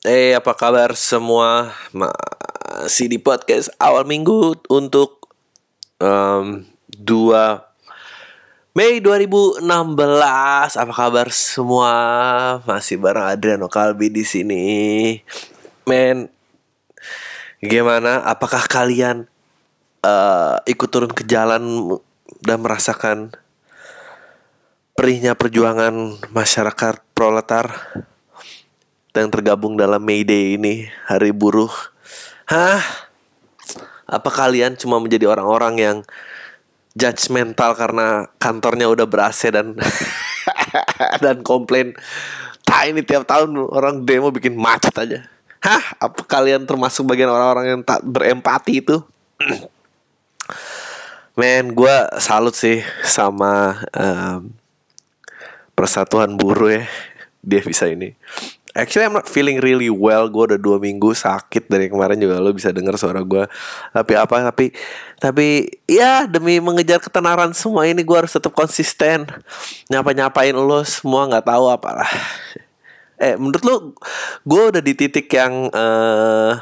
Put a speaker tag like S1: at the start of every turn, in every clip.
S1: Eh apa kabar semua Masih di podcast awal minggu Untuk um, 2 Mei 2016 Apa kabar semua? Masih bareng Adriano Kalbi di sini. Men Gimana? Apakah kalian uh, Ikut turun ke jalan Dan merasakan Perihnya perjuangan Masyarakat proletar yang tergabung dalam May Day ini, Hari Buruh. Hah? Apa kalian cuma menjadi orang-orang yang judgmental karena kantornya udah ber dan dan komplain tak ini tiap tahun orang demo bikin macet aja. Hah? Apa kalian termasuk bagian orang-orang yang tak berempati itu? Men, gue salut sih sama um, persatuan buruh ya. Dia bisa ini Actually I'm not feeling really well. Gue udah dua minggu sakit. Dari kemarin juga lo bisa denger suara gue Tapi apa? Tapi Tapi Ya demi mengejar ketenaran semua ini Gue harus tetap konsisten. Nyapa-nyapain lo Semua gak tahu apalah. Eh menurut lo Gue udah di titik yang uh,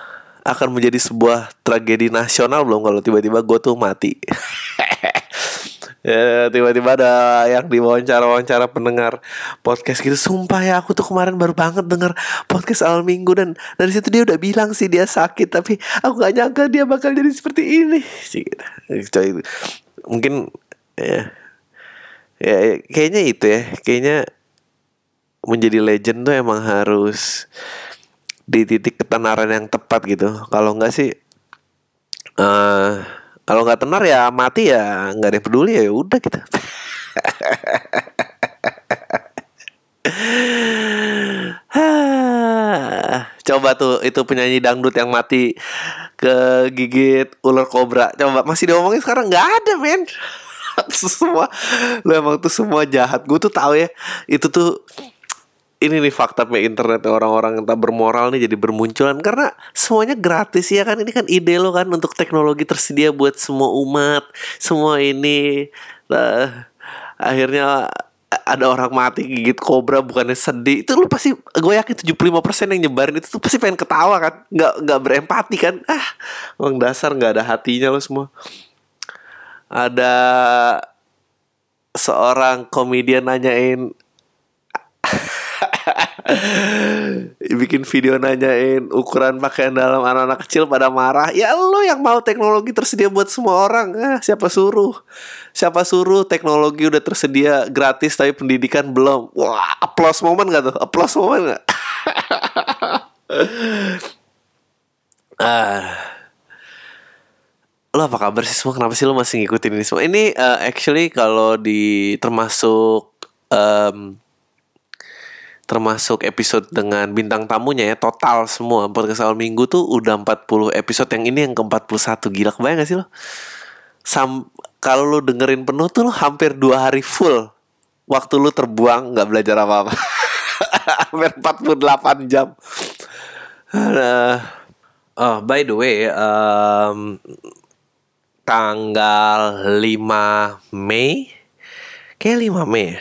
S1: Akan menjadi sebuah tragedi nasional belum Kalau tiba-tiba gue tuh mati ya tiba-tiba ada yang di wawancara-wawancara pendengar podcast gitu sumpah ya aku tuh kemarin baru banget denger podcast awal minggu dan dari situ dia udah bilang sih dia sakit tapi aku gak nyangka dia bakal jadi seperti ini gitu. mungkin ya, ya ya kayaknya itu ya kayaknya menjadi legend tuh emang harus di titik ketenaran yang tepat gitu kalau enggak sih uh, kalau nggak tenar ya mati ya nggak ada peduli ya udah kita Coba tuh itu penyanyi dangdut yang mati ke gigit ular kobra. Coba masih diomongin sekarang nggak ada men. semua lu emang tuh semua jahat. Gue tuh tahu ya itu tuh ini nih fakta me internet orang-orang yang tak bermoral nih jadi bermunculan. Karena semuanya gratis ya kan? Ini kan ide lo kan untuk teknologi tersedia buat semua umat semua ini. Nah, akhirnya ada orang mati gigit kobra bukannya sedih. Itu lu pasti gue yakin 75% yang nyebarin itu tuh pasti pengen ketawa kan? Nggak nggak berempati kan? Ah orang dasar nggak ada hatinya lo semua. Ada seorang komedian nanyain bikin video nanyain ukuran pakaian dalam anak-anak kecil pada marah. Ya lo yang mau teknologi tersedia buat semua orang. Ah, siapa suruh? Siapa suruh teknologi udah tersedia gratis tapi pendidikan belum? Wah applause momen gak tuh? Applause momen gak ah. Lo apa kabar sih semua? Kenapa sih lo masih ngikutin ini semua? Ini uh, actually kalau di termasuk um, termasuk episode dengan bintang tamunya ya total semua podcast awal minggu tuh udah 40 episode yang ini yang ke-41 gila kebayang gak sih lo? Sam kalau lu dengerin penuh tuh lo hampir dua hari full. Waktu lu terbuang nggak belajar apa-apa. Hampir 48 jam. Uh, oh by the way um, tanggal 5 Mei kayak 5 Mei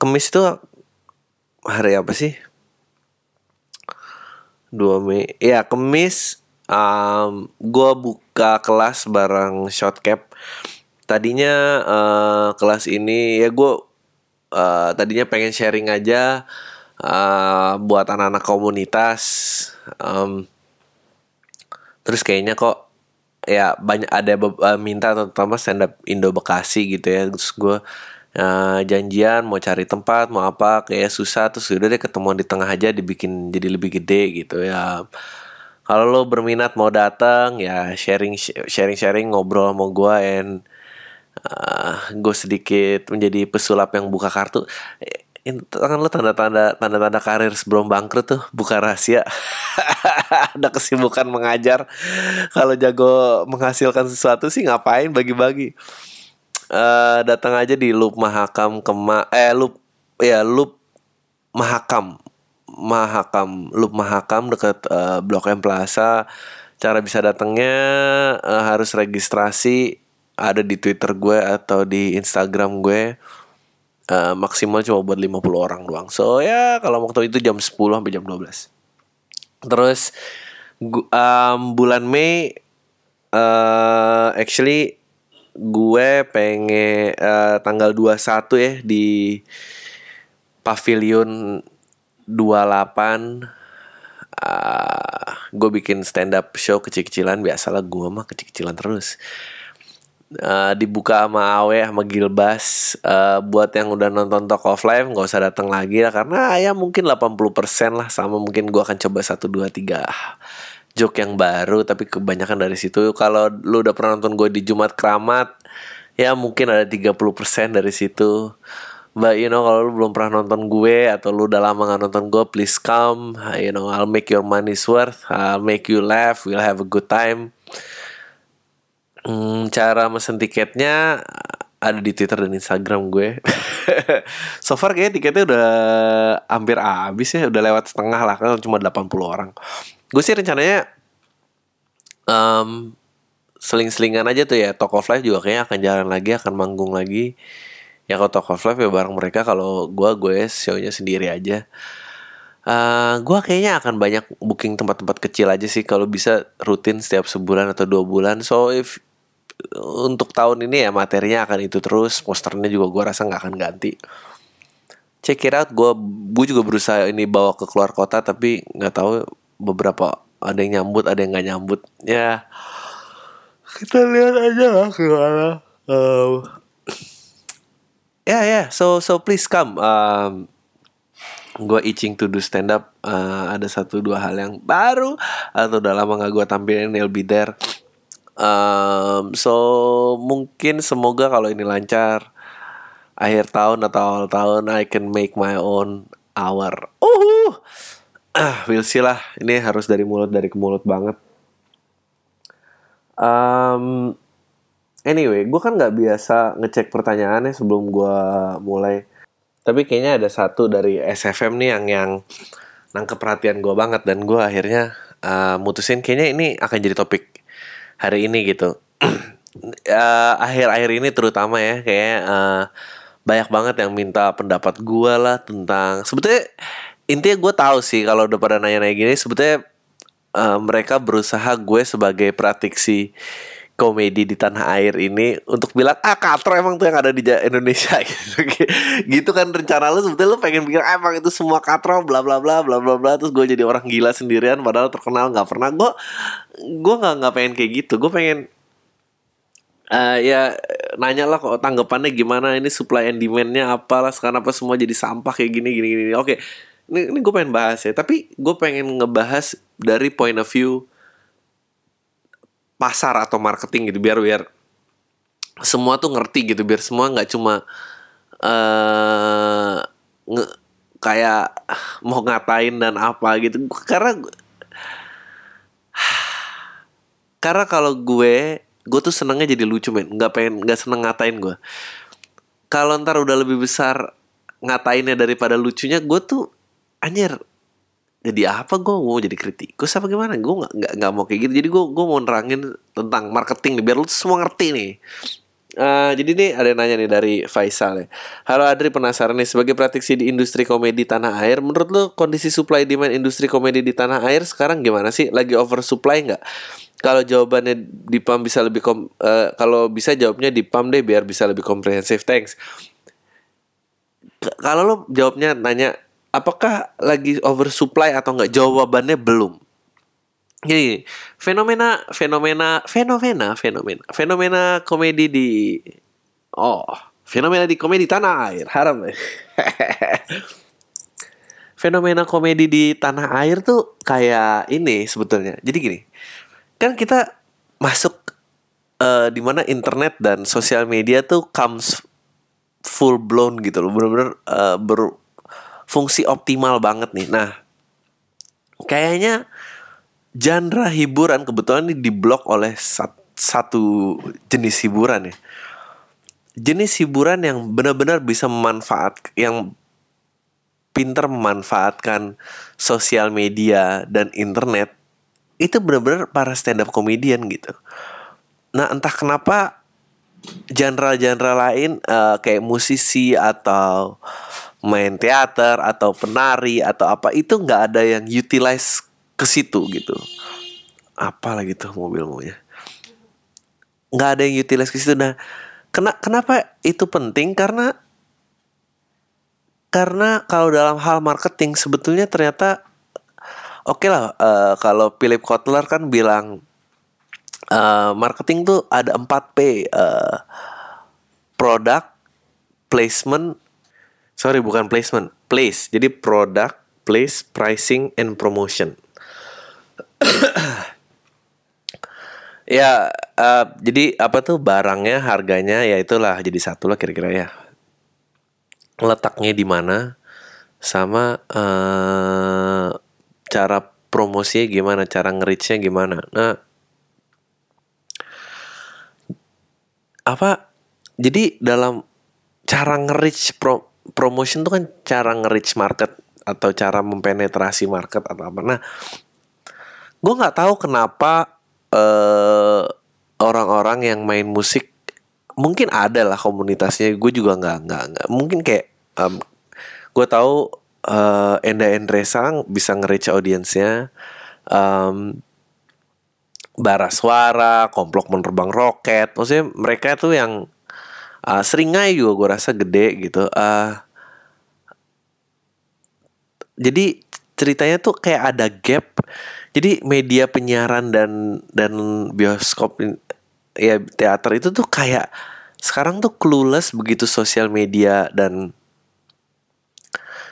S1: Kemis tuh hari apa sih? 2 Mei. Ya, Kemis um, gue buka kelas bareng Shotcap. Tadinya uh, kelas ini ya gue uh, tadinya pengen sharing aja uh, buat anak-anak komunitas. Um, terus kayaknya kok ya banyak ada uh, minta terutama stand up Indo Bekasi gitu ya. Terus gue uh, janjian mau cari tempat mau apa kayak susah terus udah deh ketemuan di tengah aja dibikin jadi lebih gede gitu ya. Kalau lo berminat mau datang ya sharing sharing sharing ngobrol sama gue and uh, gue sedikit menjadi pesulap yang buka kartu. Tangan lo tanda-tanda tanda-tanda karir sebelum bangkrut tuh buka rahasia. Ada kesibukan mengajar. Kalau jago menghasilkan sesuatu sih ngapain bagi-bagi uh, datang aja di Loop Mahakam Kema eh Loop ya Loop Mahakam Mahakam Loop Mahakam dekat uh, Blok M Plaza. Cara bisa datangnya uh, harus registrasi ada di Twitter gue atau di Instagram gue. Uh, maksimal cuma buat 50 orang doang. So ya kalau waktu itu jam 10 sampai jam 12. Terus um, bulan Mei uh, actually gue pengen uh, tanggal 21 ya di Pavilion 28 uh, gue bikin stand up show kecil-kecilan. Biasalah gue mah kecil-kecilan terus. Uh, dibuka sama Awe sama Gilbas. Uh, buat yang udah nonton Talk of Life nggak usah datang lagi lah. Karena ya mungkin 80% lah. Sama mungkin gua akan coba 1 2 3 joke yang baru tapi kebanyakan dari situ. Kalau lu udah pernah nonton gue di Jumat Keramat ya mungkin ada 30% dari situ. But you know kalau lu belum pernah nonton gue atau lu udah lama gak nonton gue please come. You know I'll make your money's worth. I'll make you laugh. We'll have a good time. Hmm, cara mesen tiketnya ada di Twitter dan Instagram gue. so far kayaknya tiketnya udah hampir habis ya, udah lewat setengah lah kan cuma 80 orang. Gue sih rencananya um, seling-selingan aja tuh ya. Talk of Life juga kayaknya akan jalan lagi, akan manggung lagi. Ya kalau Talk of Life ya bareng mereka kalau gue gue show-nya sendiri aja. Uh, gue kayaknya akan banyak booking tempat-tempat kecil aja sih kalau bisa rutin setiap sebulan atau dua bulan. So if untuk tahun ini ya materinya akan itu terus posternya juga gue rasa nggak akan ganti check it out gue gue juga berusaha ini bawa ke keluar kota tapi nggak tahu beberapa ada yang nyambut ada yang nggak nyambut ya kita lihat aja lah gimana um, ya yeah, ya yeah. so so please come um, gue itching to do stand up uh, ada satu dua hal yang baru atau udah lama nggak gue tampilin will be there Um, so mungkin semoga kalau ini lancar akhir tahun atau awal tahun I can make my own hour. Uh, ah, we'll see lah. Ini harus dari mulut dari ke mulut banget. Um, anyway, gue kan nggak biasa ngecek pertanyaannya sebelum gue mulai. Tapi kayaknya ada satu dari SFM nih yang yang nangkep perhatian gue banget dan gue akhirnya uh, mutusin kayaknya ini akan jadi topik hari ini gitu uh, akhir-akhir ini terutama ya kayak uh, banyak banget yang minta pendapat gue lah tentang sebetulnya intinya gue tahu sih kalau udah pada nanya-nanya gini sebetulnya uh, mereka berusaha gue sebagai praktisi komedi di tanah air ini untuk bilang ah katro emang tuh yang ada di Indonesia gitu gitu kan rencana lu sebetulnya lu pengen bilang ah, emang itu semua katro bla bla bla bla bla bla terus gue jadi orang gila sendirian padahal terkenal nggak pernah. Gue gue nggak nggak pengen kayak gitu. Gue pengen uh, ya nanya lah kok tanggapannya gimana ini supply and demandnya apalah sekarang apa semua jadi sampah kayak gini gini gini. Oke ini, ini gue pengen bahas ya. Tapi gue pengen ngebahas dari point of view pasar atau marketing gitu biar biar semua tuh ngerti gitu biar semua nggak cuma uh, nge, kayak mau ngatain dan apa gitu. Karena karena kalau gue gue tuh senengnya jadi lucu men. Nggak pengen nggak seneng ngatain gue kalau ntar udah lebih besar ngatainnya daripada lucunya gue tuh anjir jadi apa gue mau jadi kritikus apa gimana gue nggak nggak nggak mau kayak gitu jadi gue gue mau nerangin tentang marketing nih biar lu semua ngerti nih Uh, jadi nih ada yang nanya nih dari Faisal ya. Halo Adri penasaran nih sebagai praktisi di industri komedi tanah air, menurut lu kondisi supply demand industri komedi di tanah air sekarang gimana sih? Lagi oversupply nggak? Kalau jawabannya di PAM bisa lebih kom uh, kalau bisa jawabnya di PAM deh biar bisa lebih komprehensif. Thanks. Kalau lo jawabnya nanya apakah lagi oversupply atau enggak? Jawabannya belum. Jadi fenomena fenomena fenomena fenomena fenomena komedi di oh fenomena di komedi tanah air haram ya. fenomena komedi di tanah air tuh kayak ini sebetulnya. Jadi gini, kan kita masuk uh, di mana internet dan sosial media tuh comes full blown gitu loh, bener-bener uh, ber fungsi optimal banget nih. Nah, kayaknya genre hiburan kebetulan ini diblok oleh satu jenis hiburan ya. Jenis hiburan yang benar-benar bisa memanfaat yang pinter memanfaatkan sosial media dan internet itu benar-benar para stand up comedian gitu. Nah, entah kenapa genre-genre lain uh, kayak musisi atau main teater atau penari atau apa itu nggak ada yang utilize ke situ gitu. Apa lagi tuh mobil maunya nggak ada yang utilize ke situ. Nah kena kenapa itu penting? Karena karena kalau dalam hal marketing sebetulnya ternyata oke okay lah uh, kalau Philip Kotler kan bilang uh, marketing tuh ada 4 P uh, product placement sorry bukan placement place jadi product place pricing and promotion ya uh, jadi apa tuh barangnya harganya ya itulah jadi satu lah kira-kira ya letaknya di mana sama uh, cara promosinya gimana, cara nge gimana. Nah, apa? Jadi dalam cara nge pro, promotion tuh kan cara nge market atau cara mempenetrasi market atau apa. Nah, gue nggak tahu kenapa uh, orang-orang yang main musik mungkin ada lah komunitasnya gue juga nggak nggak nggak mungkin kayak um, gue tahu uh, Enda Endresang bisa nge-reach audiensnya um, Bara Suara, Komplok Menerbang Roket Maksudnya mereka tuh yang uh, Seringai juga gue rasa gede gitu. Uh, Jadi ceritanya tuh kayak ada gap. Jadi media penyiaran dan dan bioskop ya teater itu tuh kayak sekarang tuh clueless begitu sosial media dan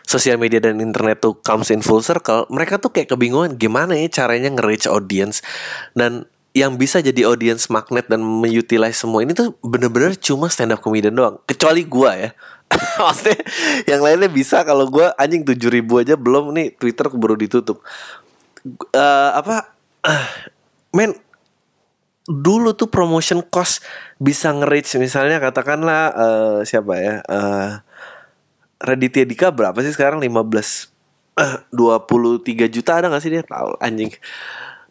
S1: sosial media dan internet tuh comes in full circle, mereka tuh kayak kebingungan gimana ya caranya nge-reach audience. Dan yang bisa jadi audience magnet dan mengutilize semua ini tuh bener-bener cuma stand up comedian doang. Kecuali gua ya. Maksudnya yang lainnya bisa kalau gua anjing tujuh ribu aja belum nih Twitter baru ditutup. Uh, apa? Uh, men dulu tuh promotion cost bisa nge-reach misalnya katakanlah uh, siapa ya uh, Raditya Dika berapa sih sekarang 15 uh, 23 juta ada gak sih dia tahu anjing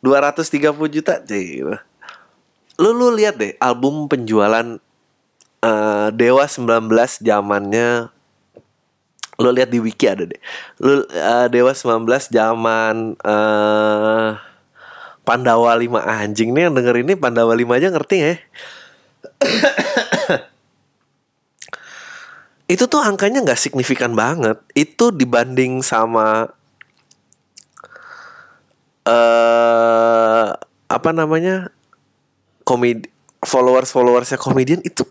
S1: 230 juta jadi lu lu lihat deh album penjualan uh, Dewa 19 zamannya. Lu lihat di wiki ada deh. Lu uh, Dewa 19 zaman uh, Pandawa 5 anjing nih yang denger ini Pandawa 5 aja ngerti ya? Itu tuh angkanya nggak signifikan banget. Itu dibanding sama uh, apa namanya komedi followers followersnya komedian itu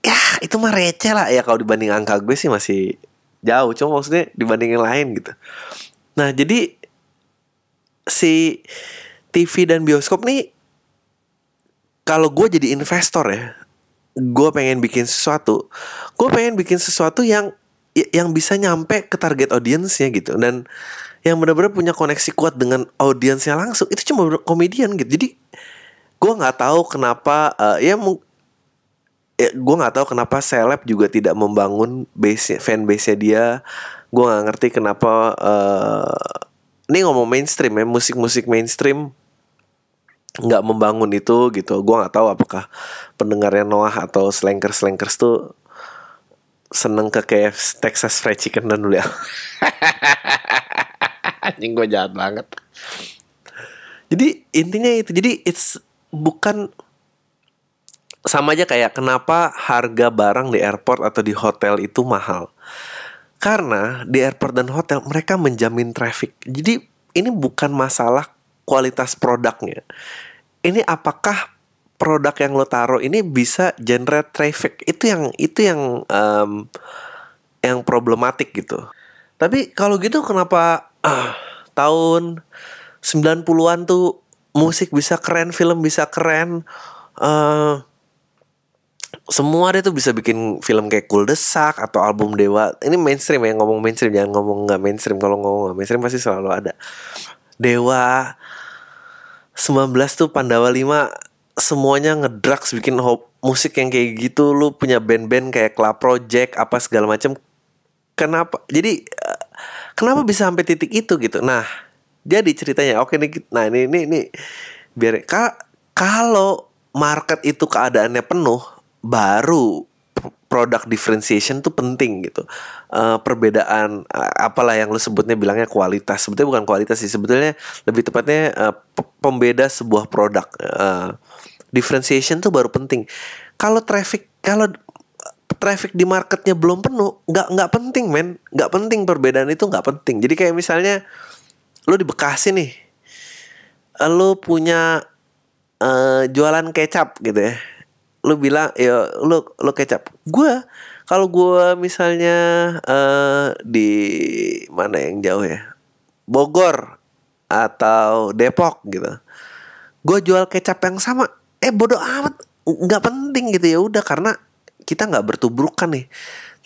S1: ya itu mah receh lah. Ya kalau dibanding angka gue sih masih jauh. Cuma maksudnya dibanding yang lain gitu. Nah jadi si TV dan bioskop nih kalau gue jadi investor ya gue pengen bikin sesuatu gue pengen bikin sesuatu yang yang bisa nyampe ke target audiensnya gitu. Dan yang benar-benar punya koneksi kuat dengan audiensnya langsung. Itu cuma komedian gitu. Jadi gue nggak tahu kenapa uh, ya, ya gue nggak tahu kenapa seleb juga tidak membangun base fan base nya dia. Gue nggak ngerti kenapa uh, ini ngomong mainstream ya musik-musik mainstream nggak membangun itu gitu. Gue nggak tahu apakah pendengarnya Noah atau slankers slankers tuh seneng ke kayak Texas Fried Chicken dan dulu ya anjing gue jahat banget jadi intinya itu jadi it's bukan sama aja kayak kenapa harga barang di airport atau di hotel itu mahal karena di airport dan hotel mereka menjamin traffic jadi ini bukan masalah kualitas produknya. Ini apakah produk yang lo taruh ini bisa generate traffic? Itu yang itu yang um, yang problematik gitu. Tapi kalau gitu kenapa uh, tahun 90-an tuh musik bisa keren, film bisa keren, uh, semua dia tuh bisa bikin film kayak Cool Desak atau album Dewa. Ini mainstream ya ngomong mainstream jangan ngomong nggak mainstream. Kalau ngomong nggak mainstream pasti selalu ada. Dewa 19 tuh Pandawa 5 semuanya ngedrugs bikin hop, musik yang kayak gitu lu punya band-band kayak Club Project apa segala macam kenapa jadi uh, kenapa bisa sampai titik itu gitu nah jadi ceritanya oke nih nah ini ini, ini biar ka, kalau market itu keadaannya penuh baru product differentiation tuh penting gitu. Uh, perbedaan uh, apalah yang lu sebutnya bilangnya kualitas. Sebetulnya bukan kualitas sih, sebetulnya lebih tepatnya uh, pembeda sebuah produk. Uh, differentiation tuh baru penting. Kalau traffic kalau traffic di marketnya belum penuh, nggak nggak penting men, nggak penting perbedaan itu nggak penting. Jadi kayak misalnya lu di Bekasi nih, lu punya uh, jualan kecap gitu ya. Lu bilang ya lu lu kecap. Gue kalau gue misalnya uh, di mana yang jauh ya? Bogor atau Depok gitu. Gue jual kecap yang sama. Eh bodoh amat. Nggak penting gitu ya. Udah karena kita nggak bertubrukan nih.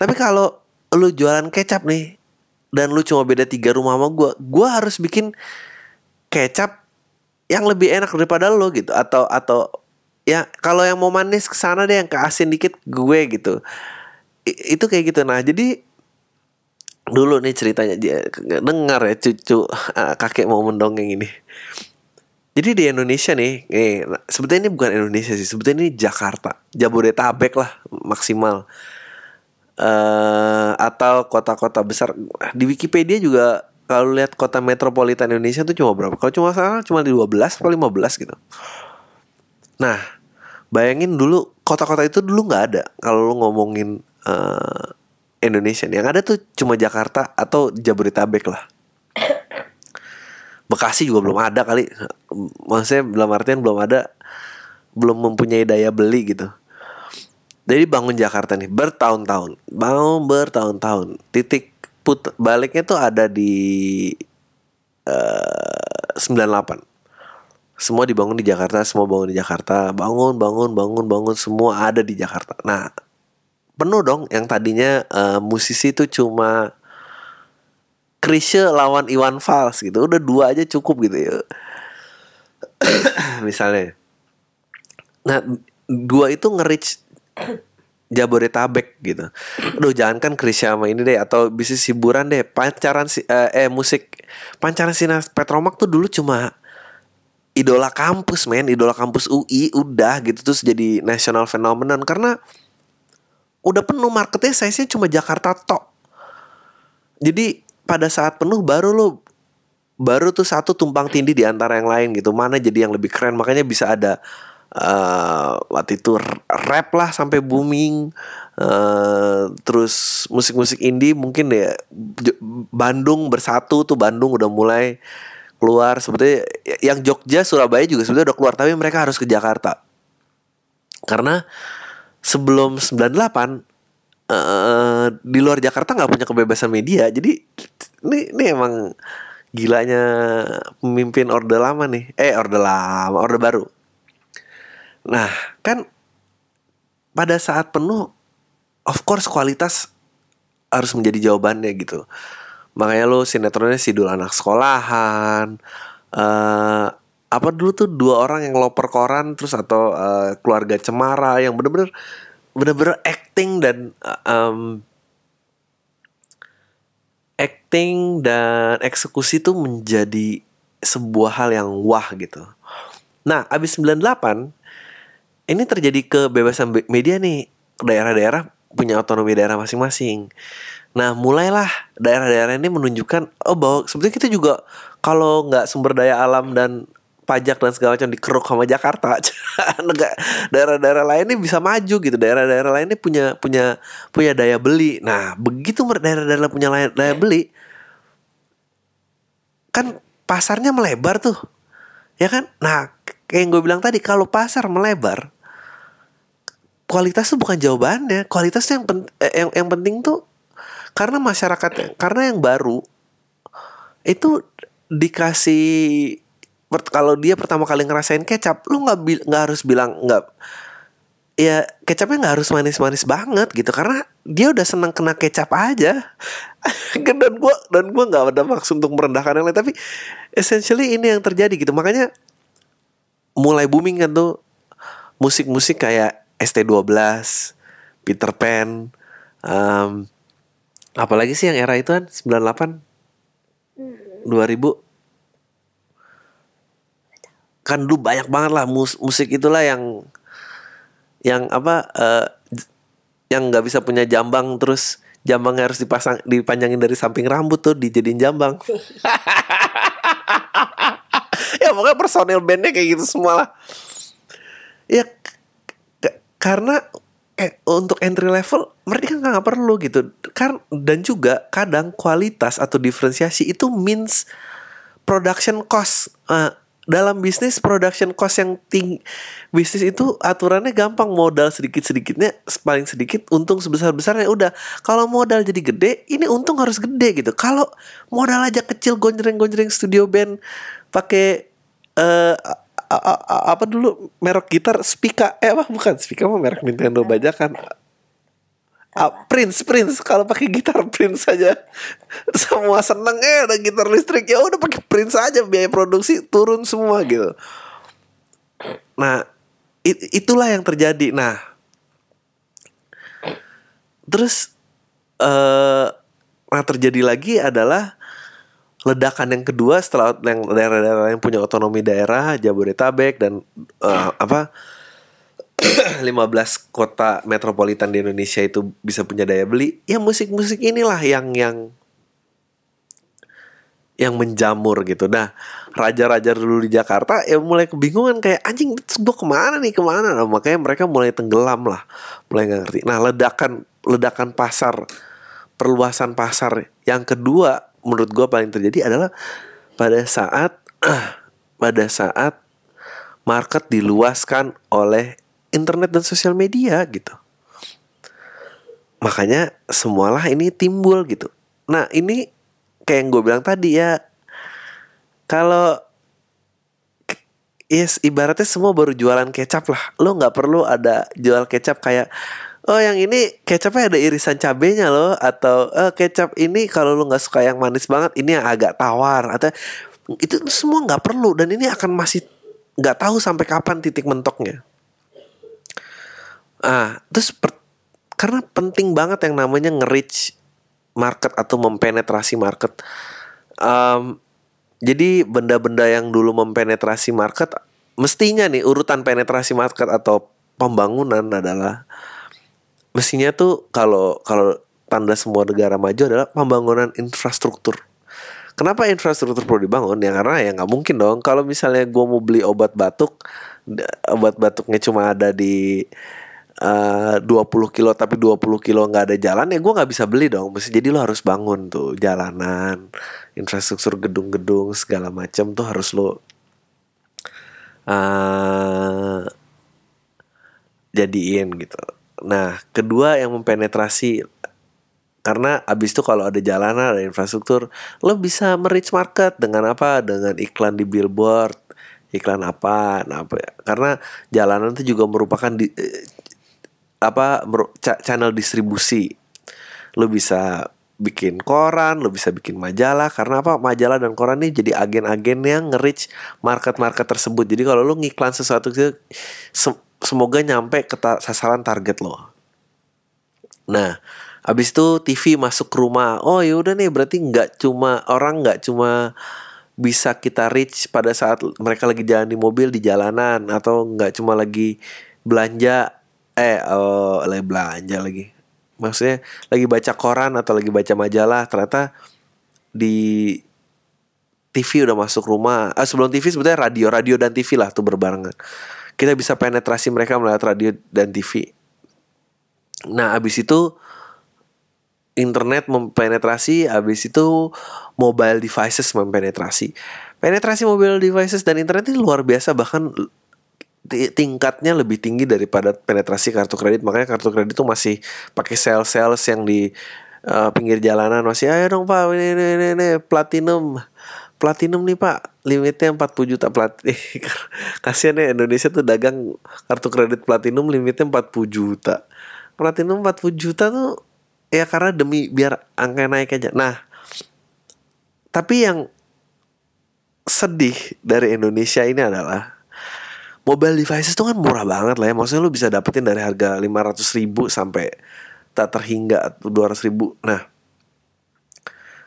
S1: Tapi kalau lu jualan kecap nih dan lu cuma beda tiga rumah sama gue gue harus bikin kecap yang lebih enak daripada lo gitu. Atau atau ya kalau yang mau manis ke sana deh yang ke asin dikit gue gitu. I, itu kayak gitu. Nah jadi dulu nih ceritanya dia dengar ya cucu kakek mau mendongeng ini jadi di Indonesia nih, nih sebetulnya ini bukan Indonesia sih, sebetulnya ini Jakarta, Jabodetabek lah maksimal. Uh, atau kota-kota besar di Wikipedia juga kalau lihat kota metropolitan Indonesia tuh cuma berapa? Kalau cuma salah cuma di 12 atau 15 gitu. Nah, bayangin dulu kota-kota itu dulu nggak ada kalau lu ngomongin uh, Indonesia. Yang ada tuh cuma Jakarta atau Jabodetabek lah. Bekasi juga belum ada kali. Maksudnya dalam artian belum ada belum mempunyai daya beli gitu. Jadi bangun Jakarta nih bertahun-tahun, bangun bertahun-tahun. Titik put baliknya tuh ada di uh, 98 semua dibangun di Jakarta, semua bangun di Jakarta, bangun, bangun, bangun, bangun, semua ada di Jakarta. Nah, penuh dong yang tadinya uh, musisi itu cuma Krisye lawan Iwan Fals gitu, udah dua aja cukup gitu ya. Misalnya, nah dua itu nge-reach Jabodetabek gitu. Aduh jangan kan Krisya sama ini deh atau bisnis hiburan deh. Pancaran si eh, eh musik. Pancaran sinas Petromak tuh dulu cuma idola kampus men. Idola kampus UI udah gitu. Terus jadi national phenomenon. Karena udah penuh marketnya size nya cuma Jakarta tok. Jadi pada saat penuh baru lo baru tuh satu tumpang tindih di antara yang lain gitu. Mana jadi yang lebih keren? Makanya bisa ada uh, waktu itu rap lah sampai booming. Uh, terus musik-musik indie mungkin ya Bandung bersatu tuh Bandung udah mulai keluar. Sebetulnya yang Jogja Surabaya juga sebetulnya udah keluar tapi mereka harus ke Jakarta. Karena sebelum 98 uh, eh, di luar Jakarta nggak punya kebebasan media jadi ini ini emang gilanya pemimpin orde lama nih. Eh orde lama orde baru. Nah kan pada saat penuh of course kualitas harus menjadi jawabannya gitu. Makanya lo sinetronnya sidul anak sekolahan uh, apa dulu tuh dua orang yang loper koran terus atau uh, keluarga cemara yang bener-bener bener-bener acting dan um, acting dan eksekusi tuh menjadi sebuah hal yang wah gitu. Nah, abis 98 ini terjadi kebebasan media nih. Daerah-daerah punya otonomi daerah masing-masing. Nah mulailah daerah-daerah ini menunjukkan oh bahwa sebetulnya kita juga kalau nggak sumber daya alam dan pajak dan segala macam dikeruk sama Jakarta, daerah-daerah lain ini bisa maju gitu. Daerah-daerah lain ini punya punya punya daya beli. Nah begitu daerah-daerah punya daya beli, kan pasarnya melebar tuh, ya kan? Nah kayak yang gue bilang tadi kalau pasar melebar, kualitas tuh bukan jawabannya. Kualitas yang pen, eh, yang yang penting tuh karena masyarakat karena yang baru itu dikasih kalau dia pertama kali ngerasain kecap lu nggak nggak harus bilang nggak ya kecapnya nggak harus manis-manis banget gitu karena dia udah seneng kena kecap aja. Dan gue dan gue nggak ada maksud untuk merendahkan yang lain tapi essentially ini yang terjadi gitu. Makanya mulai booming kan tuh musik-musik kayak ST12 Peter Pan um, Apalagi sih yang era itu kan 98 2000 kan dulu banyak banget lah mus musik itulah yang yang apa uh, yang nggak bisa punya jambang terus jambangnya harus dipasang dipanjangin dari samping rambut tuh dijadiin jambang. Ya pokoknya personil bandnya kayak gitu semua lah ya karena eh untuk entry level mereka nggak perlu gitu. Kan dan juga kadang kualitas atau diferensiasi itu means production cost. Uh, dalam bisnis production cost yang tinggi bisnis itu aturannya gampang modal sedikit sedikitnya paling sedikit untung sebesar besarnya udah. Kalau modal jadi gede ini untung harus gede gitu. Kalau modal aja kecil gonjreng gonjreng studio band pakai uh, apa dulu merek gitar Spika eh apa? Bukan Spika mah merek Nintendo bajakan Uh, Prince Prince. Kalau pakai gitar Prince saja. Semua seneng eh ada gitar listrik. Ya udah pakai Prince aja. Biaya produksi turun semua gitu. Nah it, itulah yang terjadi. Nah terus uh, nah terjadi lagi adalah ledakan yang kedua setelah yang daerah-daerah yang punya otonomi daerah Jabodetabek dan uh, apa 15 kota metropolitan di Indonesia itu bisa punya daya beli, ya musik-musik inilah yang yang yang menjamur gitu. Nah, raja-raja dulu di Jakarta ya mulai kebingungan kayak anjing gue ke mana nih ke mana? Nah, makanya mereka mulai tenggelam lah, mulai nggak ngerti. Nah, ledakan ledakan pasar, perluasan pasar yang kedua menurut gue paling terjadi adalah pada saat pada saat market diluaskan oleh internet dan sosial media gitu. Makanya semualah ini timbul gitu. Nah ini kayak yang gue bilang tadi ya, kalau yes ibaratnya semua baru jualan kecap lah. Lo nggak perlu ada jual kecap kayak oh yang ini kecapnya ada irisan cabenya loh atau oh, kecap ini kalau lo nggak suka yang manis banget ini yang agak tawar atau itu semua nggak perlu dan ini akan masih nggak tahu sampai kapan titik mentoknya. Ah, terus per, karena penting banget yang namanya nge-reach market atau mempenetrasi market. Um, jadi benda-benda yang dulu mempenetrasi market mestinya nih urutan penetrasi market atau pembangunan adalah mestinya tuh kalau kalau tanda semua negara maju adalah pembangunan infrastruktur. Kenapa infrastruktur perlu dibangun? Ya karena ya nggak mungkin dong. Kalau misalnya gue mau beli obat batuk, obat batuknya cuma ada di uh, 20 kilo tapi 20 kilo nggak ada jalan ya gue nggak bisa beli dong. Mesti jadi lo harus bangun tuh jalanan infrastruktur gedung-gedung segala macam tuh harus lo uh, jadiin gitu. Nah kedua yang mempenetrasi karena abis itu kalau ada jalanan ada infrastruktur lo bisa merich market dengan apa? Dengan iklan di billboard iklan apa? Nah apa ya? Karena jalanan itu juga merupakan di, apa channel distribusi lu bisa bikin koran, lu bisa bikin majalah karena apa? Majalah dan koran ini jadi agen-agen yang nge-reach market-market tersebut. Jadi kalau lu ngiklan sesuatu itu semoga nyampe ke ta sasaran target lo. Nah, abis itu TV masuk ke rumah. Oh ya udah nih berarti nggak cuma orang nggak cuma bisa kita reach pada saat mereka lagi jalan di mobil di jalanan atau nggak cuma lagi belanja eh oh, lagi belanja lagi. Maksudnya lagi baca koran atau lagi baca majalah ternyata di TV udah masuk rumah. Ah, sebelum TV sebetulnya radio radio dan TV lah tuh berbarengan. Kita bisa penetrasi mereka melalui radio dan TV nah abis itu internet mempenetrasi abis itu mobile devices mempenetrasi. Penetrasi mobile devices dan internet ini luar biasa bahkan tingkatnya lebih tinggi daripada penetrasi kartu kredit. Makanya kartu kredit itu masih pakai sales sales yang di uh, pinggir jalanan. Masih ayo dong pak ini ini ini, ini platinum. Platinum nih pak. Limitnya 40 juta plat kasian ya Indonesia tuh dagang kartu kredit platinum limitnya 40 juta. Platinum 40 juta tuh ya karena demi biar angka naik aja. Nah tapi yang sedih dari Indonesia ini adalah mobile devices itu kan murah banget lah ya. Maksudnya lu bisa dapetin dari harga 500 ribu sampai tak terhingga 200 ribu. Nah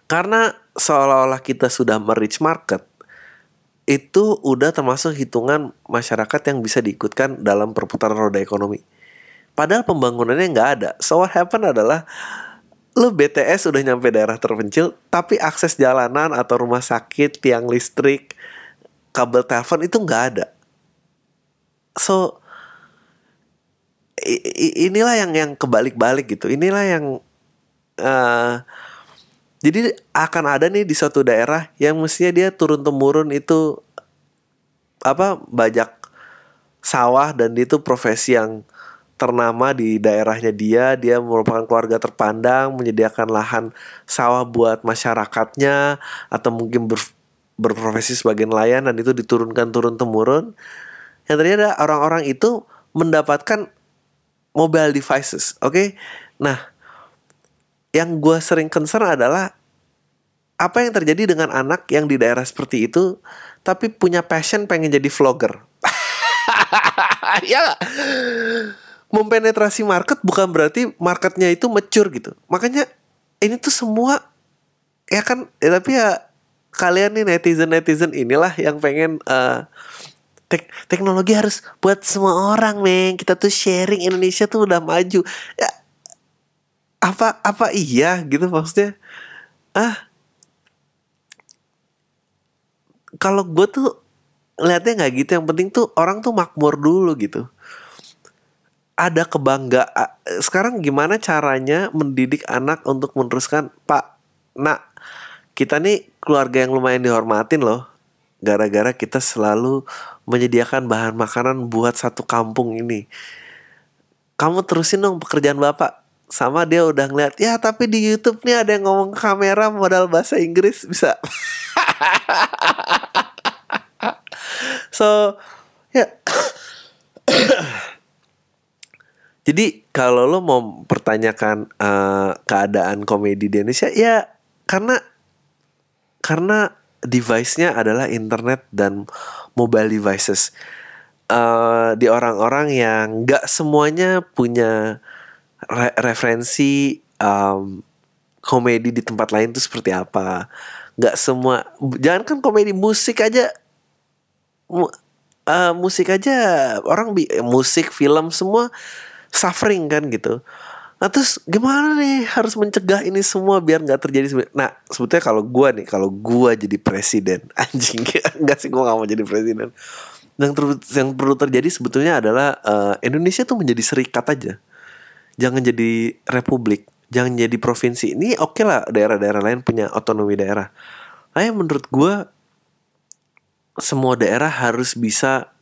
S1: karena seolah-olah kita sudah merich market itu udah termasuk hitungan masyarakat yang bisa diikutkan dalam perputaran roda ekonomi. Padahal pembangunannya nggak ada. So what happen adalah lu BTS udah nyampe daerah terpencil tapi akses jalanan atau rumah sakit tiang listrik kabel telepon itu nggak ada so inilah yang yang kebalik-balik gitu. Inilah yang uh, jadi akan ada nih di suatu daerah yang mestinya dia turun temurun itu apa bajak sawah dan itu profesi yang ternama di daerahnya dia. Dia merupakan keluarga terpandang menyediakan lahan sawah buat masyarakatnya atau mungkin ber, berprofesi sebagai nelayan dan itu diturunkan turun temurun yang ternyata orang-orang itu mendapatkan mobile devices, oke? Okay? Nah, yang gue sering concern adalah apa yang terjadi dengan anak yang di daerah seperti itu tapi punya passion pengen jadi vlogger. ya mempenetrasi market bukan berarti marketnya itu mature gitu. Makanya ini tuh semua ya kan ya tapi ya kalian nih netizen netizen inilah yang pengen uh, tek teknologi harus buat semua orang meng. Kita tuh sharing Indonesia tuh udah maju. Ya apa apa iya gitu maksudnya? Ah. Kalau gue tuh lihatnya nggak gitu. Yang penting tuh orang tuh makmur dulu gitu. Ada kebangga sekarang gimana caranya mendidik anak untuk meneruskan pak nak kita nih keluarga yang lumayan dihormatin loh. Gara-gara kita selalu menyediakan bahan makanan buat satu kampung ini. Kamu terusin dong pekerjaan bapak. Sama dia udah ngeliat, ya tapi di YouTube nih ada yang ngomong kamera modal bahasa Inggris bisa. so, ya. Jadi kalau lo mau pertanyakan uh, keadaan komedi di Indonesia, ya karena karena device-nya adalah internet dan mobile devices. Uh, di orang-orang yang nggak semuanya punya re referensi um, komedi di tempat lain itu seperti apa. Nggak semua, jangan kan komedi musik aja, mu, uh, musik aja orang bi musik film semua suffering kan gitu. Nah terus gimana nih harus mencegah ini semua biar nggak terjadi Nah sebetulnya kalau gue nih kalau gue jadi presiden anjing nggak sih gue nggak mau jadi presiden. Yang, ter yang perlu terjadi sebetulnya adalah uh, Indonesia tuh menjadi serikat aja. Jangan jadi republik, jangan jadi provinsi. Ini oke okay lah daerah-daerah lain punya otonomi daerah. Nah menurut gue semua daerah harus bisa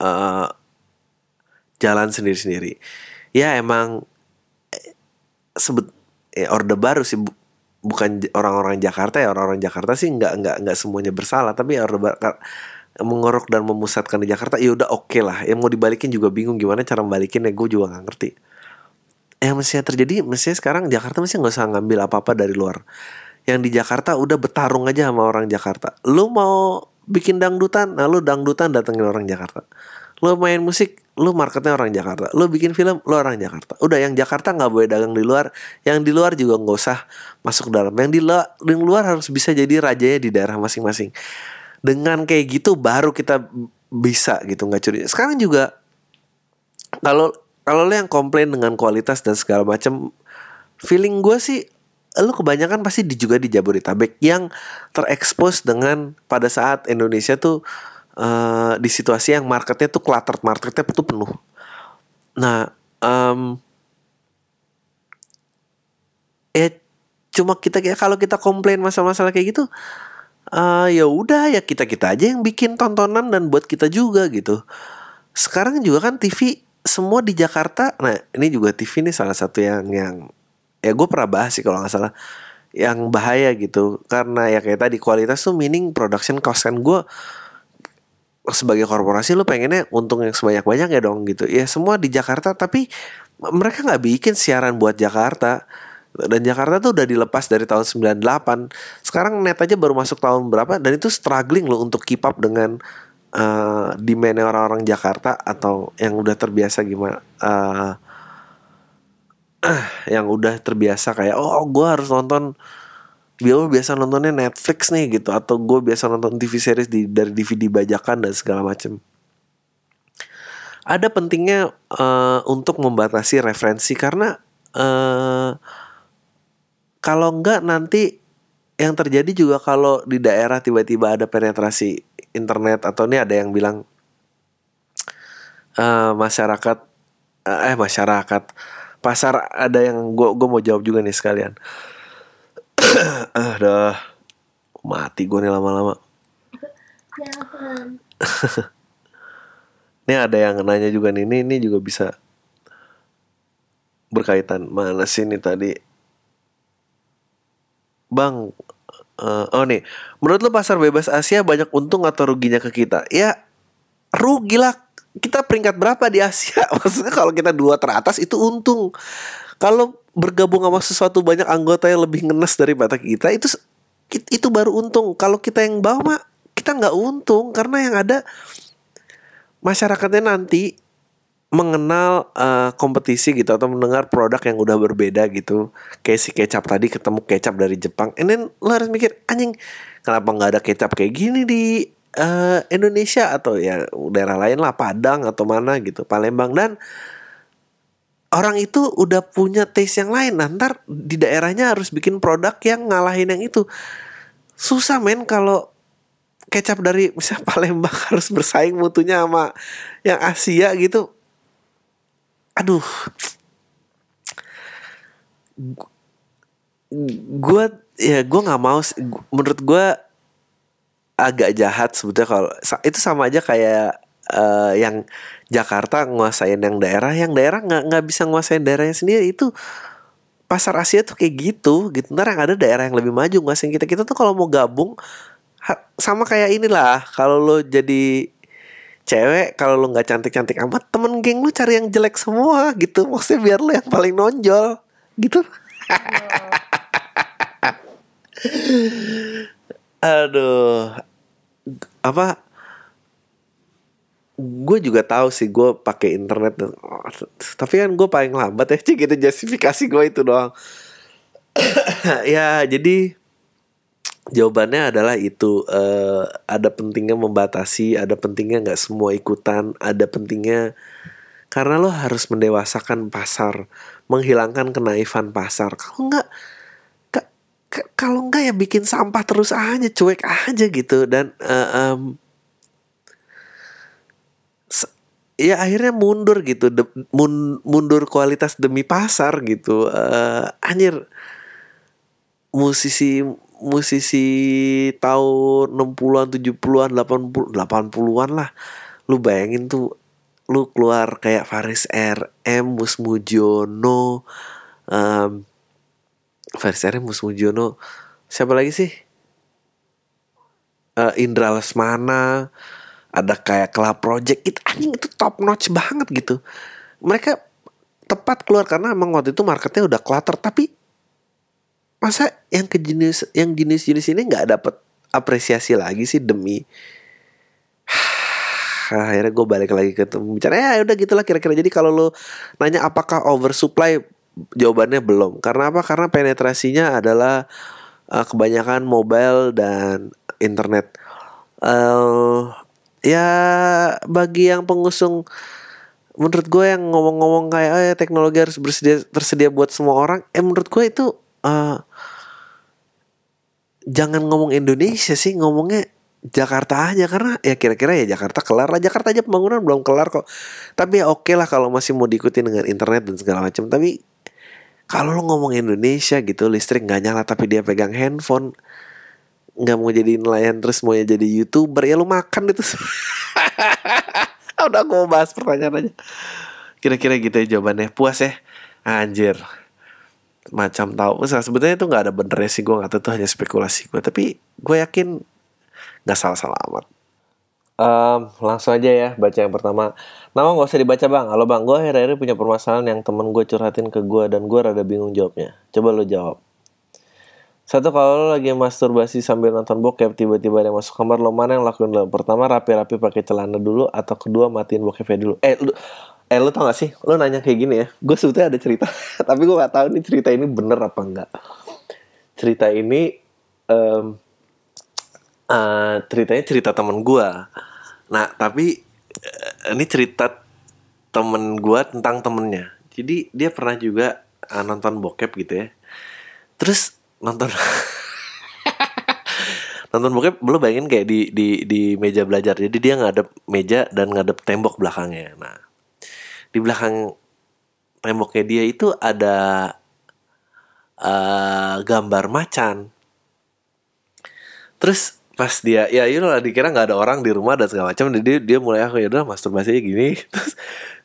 S1: uh, jalan sendiri-sendiri. Ya emang sebut ya orde baru sih bukan orang-orang Jakarta ya orang-orang Jakarta sih nggak nggak nggak semuanya bersalah tapi ya orde baru mengorok dan memusatkan di Jakarta ya udah oke okay lah. Yang mau dibalikin juga bingung gimana cara membalikin ya gue juga nggak ngerti. Yang mestinya terjadi mestinya sekarang Jakarta mesti nggak usah ngambil apa-apa dari luar. Yang di Jakarta udah bertarung aja sama orang Jakarta. Lu mau bikin dangdutan? Nah lu dangdutan datengin orang Jakarta. Lu main musik lu marketnya orang Jakarta lu bikin film lu orang Jakarta. Udah yang Jakarta nggak boleh dagang di luar yang di luar juga nggak usah masuk dalam. Yang di luar di luar harus bisa jadi rajanya di daerah masing-masing. Dengan kayak gitu baru kita bisa gitu nggak curi sekarang juga kalau kalau lu yang komplain dengan kualitas dan segala macam feeling gue sih lu kebanyakan pasti juga di Jabodetabek yang terekspos dengan pada saat Indonesia tuh uh, di situasi yang marketnya tuh cluttered, marketnya tuh penuh. Nah, um, eh cuma kita kayak kalau kita komplain masalah-masalah kayak gitu, uh, ya udah ya kita kita aja yang bikin tontonan dan buat kita juga gitu. Sekarang juga kan TV semua di Jakarta. Nah ini juga TV ini salah satu yang yang ya gue pernah bahas sih kalau nggak salah yang bahaya gitu karena ya kayak tadi kualitas tuh meaning production cost kan gue sebagai korporasi lu pengennya untung yang sebanyak banyak ya dong gitu. Ya semua di Jakarta tapi mereka nggak bikin siaran buat Jakarta. Dan Jakarta tuh udah dilepas dari tahun 98 sekarang net aja baru masuk tahun berapa dan itu struggling loh untuk keep up dengan uh, demand orang-orang Jakarta atau yang udah terbiasa gimana uh, yang udah terbiasa kayak oh gue harus nonton gue biasa nontonnya Netflix nih gitu atau gue biasa nonton TV series di dari DVD bajakan dan segala macem. Ada pentingnya uh, untuk membatasi referensi karena uh, kalau enggak nanti yang terjadi juga kalau di daerah tiba-tiba ada penetrasi internet atau ini ada yang bilang uh, masyarakat uh, eh masyarakat pasar ada yang gue gue mau jawab juga nih sekalian ah mati gue nih lama-lama? Ini ada yang nanya juga nih ini ini juga bisa berkaitan. Mana sih ini tadi? Bang uh, oh nih. Menurut lo pasar bebas Asia banyak untung atau ruginya ke kita? Ya rugi lah kita peringkat berapa di Asia? Maksudnya kalau kita dua teratas itu untung. Kalau bergabung sama sesuatu banyak anggota yang lebih ngenes daripada kita itu itu baru untung. Kalau kita yang bawah mah kita nggak untung. Karena yang ada masyarakatnya nanti mengenal uh, kompetisi gitu atau mendengar produk yang udah berbeda gitu. Kayak si kecap tadi ketemu kecap dari Jepang. And then lo harus mikir anjing kenapa nggak ada kecap kayak gini di uh, Indonesia atau ya daerah lain lah Padang atau mana gitu Palembang. Dan orang itu udah punya taste yang lain. Nah, ntar di daerahnya harus bikin produk yang ngalahin yang itu. Susah men kalau kecap dari misal Palembang harus bersaing mutunya sama yang Asia gitu. Aduh. Gue ya gue nggak mau menurut gue agak jahat sebetulnya kalau itu sama aja kayak uh, yang Jakarta nguasain yang daerah yang daerah nggak nggak bisa nguasain daerahnya sendiri. Itu pasar Asia tuh kayak gitu gitu. Ntar yang ada daerah yang lebih maju nguasain kita. Kita tuh kalau mau gabung sama kayak inilah. Kalau lo jadi cewek kalau lu nggak cantik cantik amat temen geng lu cari yang jelek semua gitu. Maksudnya biar lu yang paling nonjol gitu. Aduh apa gue juga tahu sih gue pakai internet tapi kan gue paling lambat ya cik gitu justifikasi gue itu doang ya jadi Jawabannya adalah itu uh, ada pentingnya membatasi, ada pentingnya nggak semua ikutan, ada pentingnya karena lo harus mendewasakan pasar, menghilangkan kenaifan pasar. Kalau nggak, kalau nggak ya bikin sampah terus aja, cuek aja gitu dan uh, um, ya akhirnya mundur gitu, de, mun, mundur kualitas demi pasar gitu. Uh, anjir musisi musisi tahun 60-an, 70-an, 80 80-an lah. Lu bayangin tuh lu keluar kayak Faris RM, Mus Mujono, um, Faris RM, Mus Mujono, siapa lagi sih? Uh, Indra Lesmana, ada kayak Club Project, itu anjing itu top notch banget gitu. Mereka tepat keluar karena emang waktu itu marketnya udah clutter. Tapi masa yang ke jenis yang jenis-jenis ini nggak dapat apresiasi lagi sih demi? Akhirnya gue balik lagi ke bicara. Ya udah gitulah kira-kira. Jadi kalau lo nanya apakah oversupply jawabannya belum. Karena apa? Karena penetrasinya adalah uh, kebanyakan mobile dan internet. Uh, ya bagi yang pengusung menurut gue yang ngomong-ngomong kayak oh ya teknologi harus bersedia tersedia buat semua orang eh menurut gue itu uh, jangan ngomong Indonesia sih ngomongnya Jakarta aja. Karena ya kira-kira ya Jakarta kelar lah. Jakarta aja pembangunan belum kelar kok. Tapi ya oke okay lah kalau masih mau diikuti dengan internet dan segala macam. Tapi kalau lo ngomong Indonesia gitu listrik nggak nyala tapi dia pegang handphone nggak mau jadi nelayan terus mau jadi youtuber ya lo makan itu. Udah aku mau bahas pertanyaan aja. Kira-kira gitu ya jawabannya. Puas ya? Anjir. Macam tahu. Misalnya, sebetulnya itu nggak ada benernya sih gue nggak tahu itu hanya spekulasi gue tapi gue yakin nggak salah salah amat um, langsung aja ya baca yang pertama. Nama nggak usah dibaca bang. Halo bang. Gue akhir-akhir punya permasalahan yang temen gue curhatin ke gue dan gue rada bingung jawabnya. Coba lo jawab. Satu kalau lo lagi masturbasi sambil nonton bokep tiba-tiba ada yang masuk kamar lo mana yang lakuin lo pertama rapi-rapi pakai celana dulu atau kedua matiin bokepnya dulu? Eh lu, eh lu tau gak sih? Lu nanya kayak gini ya. Gue sebetulnya ada cerita tapi gue gak tahu nih cerita ini bener apa enggak cerita ini um, uh, ceritanya cerita temen gue nah tapi uh, ini cerita temen gue tentang temennya. Jadi dia pernah juga uh, nonton bokep gitu ya. Terus nonton nonton bokep belum bayangin kayak di di di meja belajar. Jadi dia ngadep meja dan ngadep tembok belakangnya. Nah di belakang temboknya dia itu ada uh, gambar macan. Terus pas dia ya itu lah dikira nggak ada orang di rumah dan segala macam jadi dia, mulai aku ya udah masturbasi gini. Terus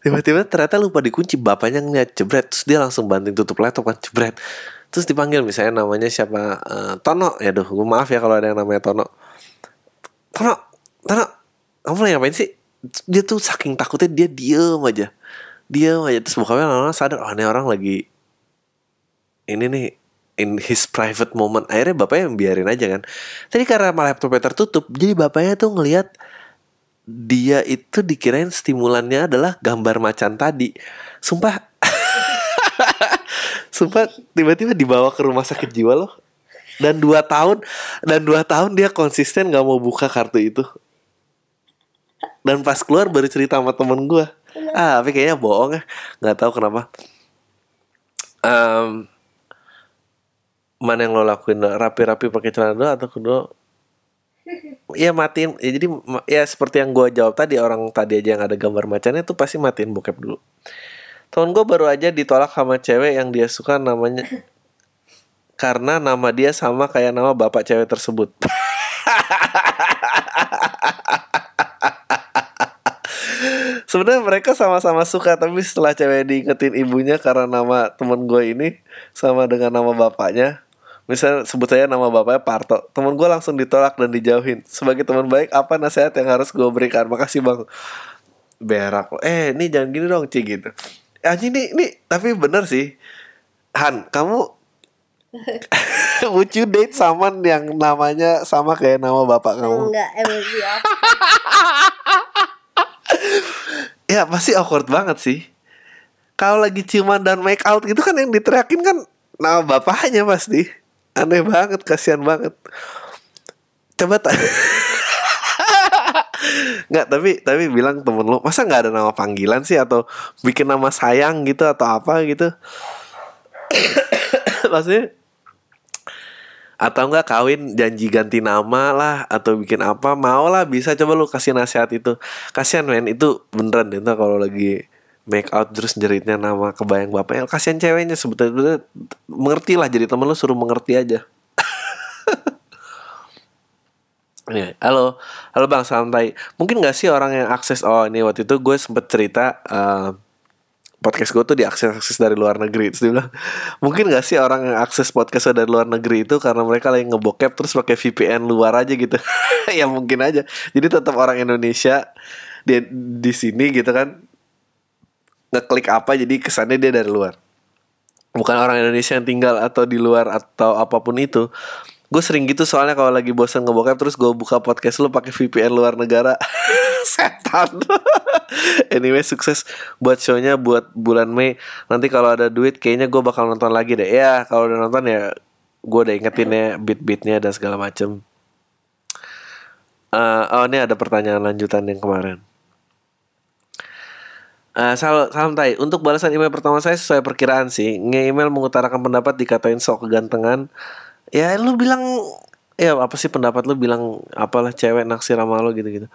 S1: tiba-tiba ternyata lupa dikunci bapaknya ngeliat jebret. Terus dia langsung banting tutup laptop kan jebret. Terus dipanggil misalnya namanya siapa uh, Tono. Ya duh gue maaf ya kalau ada yang namanya Tono. Tono Tono kamu lagi ngapain sih? Dia tuh saking takutnya dia diem aja. Diem aja. Terus bokapnya lama sadar oh ini orang lagi ini nih in his private moment akhirnya bapaknya biarin aja kan jadi karena laptopnya tertutup jadi bapaknya tuh ngelihat dia itu dikirain stimulannya adalah gambar macan tadi sumpah Sumpah tiba-tiba dibawa ke rumah sakit jiwa loh. Dan dua tahun dan dua tahun dia konsisten gak mau buka kartu itu. Dan pas keluar baru cerita sama temen gue. Ah, tapi kayaknya bohong ya. Gak tahu kenapa. Um, mana yang lo lakuin? Rapi-rapi pakai celana dulu atau kedua Iya matiin. Ya, Jadi ya seperti yang gue jawab tadi Orang tadi aja yang ada gambar macannya tuh pasti matiin bokep dulu. Temen gue baru aja ditolak sama cewek yang dia suka namanya karena nama dia sama kayak nama bapak cewek tersebut. Sebenarnya mereka sama-sama suka tapi setelah cewek diingetin ibunya karena nama temen gue ini sama dengan nama bapaknya, misalnya sebut saya nama bapaknya Parto, temen gue langsung ditolak dan dijauhin. Sebagai teman baik, apa nasihat yang harus gue berikan? Makasih bang. Berak, eh ini jangan gini dong, Ci gitu anjing nih nih tapi bener sih Han kamu Would you date someone yang namanya sama kayak nama bapak kamu?
S2: Enggak, emang iya.
S1: ya pasti awkward banget sih. Kalau lagi ciuman dan make out gitu kan yang diteriakin kan nama bapaknya pasti. Aneh banget, kasihan banget. Coba tak nggak tapi tapi bilang temen lu masa nggak ada nama panggilan sih? Atau bikin nama sayang gitu atau apa gitu? Maksudnya atau enggak kawin janji ganti nama lah atau bikin apa mau lah bisa. Coba lu kasih nasihat itu. Kasihan men itu beneran deh kalau lagi make out terus jeritnya nama kebayang bapaknya kasihan ceweknya sebetulnya mengerti lah jadi temen lu suruh mengerti aja Nih, halo, halo bang santai. Mungkin gak sih orang yang akses oh ini waktu itu gue sempet cerita uh, podcast gue tuh diakses akses dari luar negeri. Terus dia bilang mungkin gak sih orang yang akses podcast dari luar negeri itu karena mereka lagi ngebokep terus pakai VPN luar aja gitu. ya mungkin aja. Jadi tetap orang Indonesia di di sini gitu kan ngeklik apa jadi kesannya dia dari luar. Bukan orang Indonesia yang tinggal atau di luar atau apa pun itu. Gue sering gitu soalnya kalau lagi bosan ngebokep terus gue buka podcast lu pakai VPN luar negara. Setan. Anyway sukses buat shownya buat bulan Mei. Nanti kalau ada duit kayaknya gue bakal nonton lagi deh. Ya kalau udah nonton ya gue udah ingetin ya beat-beatnya dan segala macem. Uh, oh ini ada pertanyaan lanjutan yang kemarin Uh, salam, salam tai. Untuk balasan email pertama saya sesuai perkiraan sih. Nge-email mengutarakan pendapat dikatain sok kegantengan. Ya lu bilang ya apa sih pendapat lu bilang apalah cewek naksir sama lo gitu gitu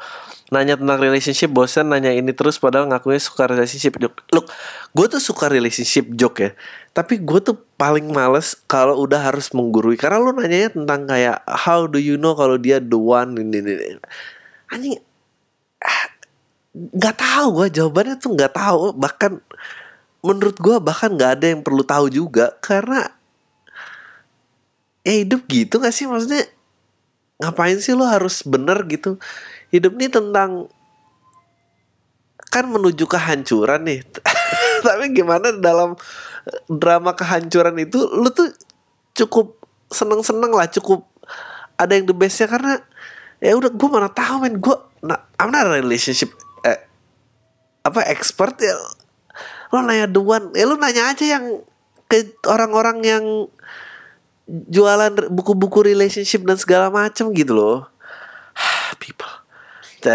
S1: nanya tentang relationship bosan nanya ini terus padahal ngakunya suka relationship joke look gue tuh suka relationship joke ya. Tapi gue tuh paling males kalau udah harus menggurui. Karena lu nanyanya tentang kayak how do you know kalau dia the one? Ini ini. Anjing ah, nggak tahu gue jawabannya tuh nggak tahu. Bahkan menurut gue bahkan nggak ada yang perlu tahu juga. Karena eh hidup gitu gak sih? Maksudnya ngapain sih lo harus bener gitu? Hidup ini tentang kan menuju kehancuran nih. Tapi gimana dalam drama kehancuran itu lo tuh cukup seneng-seneng lah cukup ada yang the bestnya. Karena ya udah gue mana tahu men. Gue nah, I'm not a relationship apa expert ya lo nanya one ya lo nanya aja yang ke orang-orang yang jualan buku-buku relationship dan segala macem gitu loh. People.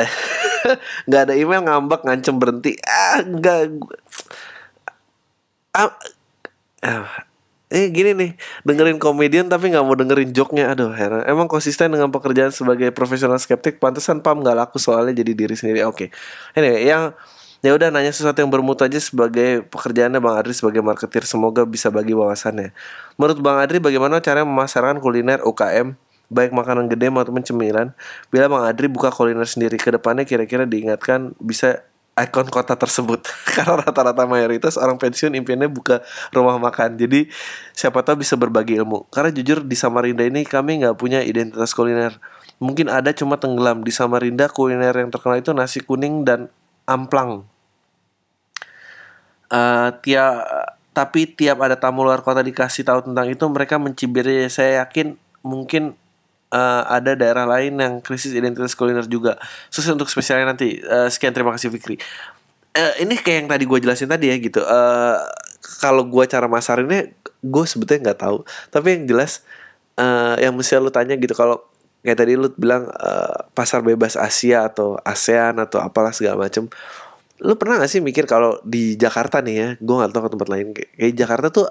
S1: Nggak ada email ngambek ngancem berhenti. Ah nggak. Ah, ah, eh gini nih dengerin komedian tapi nggak mau dengerin joknya aduh heran. Emang konsisten dengan pekerjaan sebagai profesional skeptik? Pantesan pam nggak laku soalnya jadi diri sendiri. Oke. Okay. anyway yang ya udah nanya sesuatu yang bermutu aja sebagai pekerjaannya Bang Adri sebagai marketer semoga bisa bagi wawasannya. Menurut Bang Adri bagaimana cara memasarkan kuliner UKM baik makanan gede maupun cemilan. Bila Bang Adri buka kuliner sendiri ke depannya kira-kira diingatkan bisa ikon kota tersebut? Karena rata-rata mayoritas orang pensiun impiannya buka rumah makan. Jadi siapa tahu bisa berbagi ilmu. Karena jujur di Samarinda ini kami nggak punya identitas kuliner. Mungkin ada cuma tenggelam. Di Samarinda kuliner yang terkenal itu nasi kuning dan amplang. Uh, tiap tapi tiap ada tamu luar kota dikasih tahu tentang itu mereka mencibirnya. Saya yakin mungkin uh, ada daerah lain yang krisis identitas kuliner juga. Susah untuk spesialnya nanti. Uh, sekian terima kasih Fikri. Uh, ini kayak yang tadi gue jelasin tadi ya gitu. Uh, kalau gue cara masarinnya, gue sebetulnya nggak tahu. Tapi yang jelas, uh, yang mesti lu tanya gitu kalau kayak tadi lu bilang uh, pasar bebas Asia atau ASEAN atau apalah segala macem lu pernah gak sih mikir kalau di Jakarta nih ya gue gak tahu ke tempat lain kayak, Jakarta tuh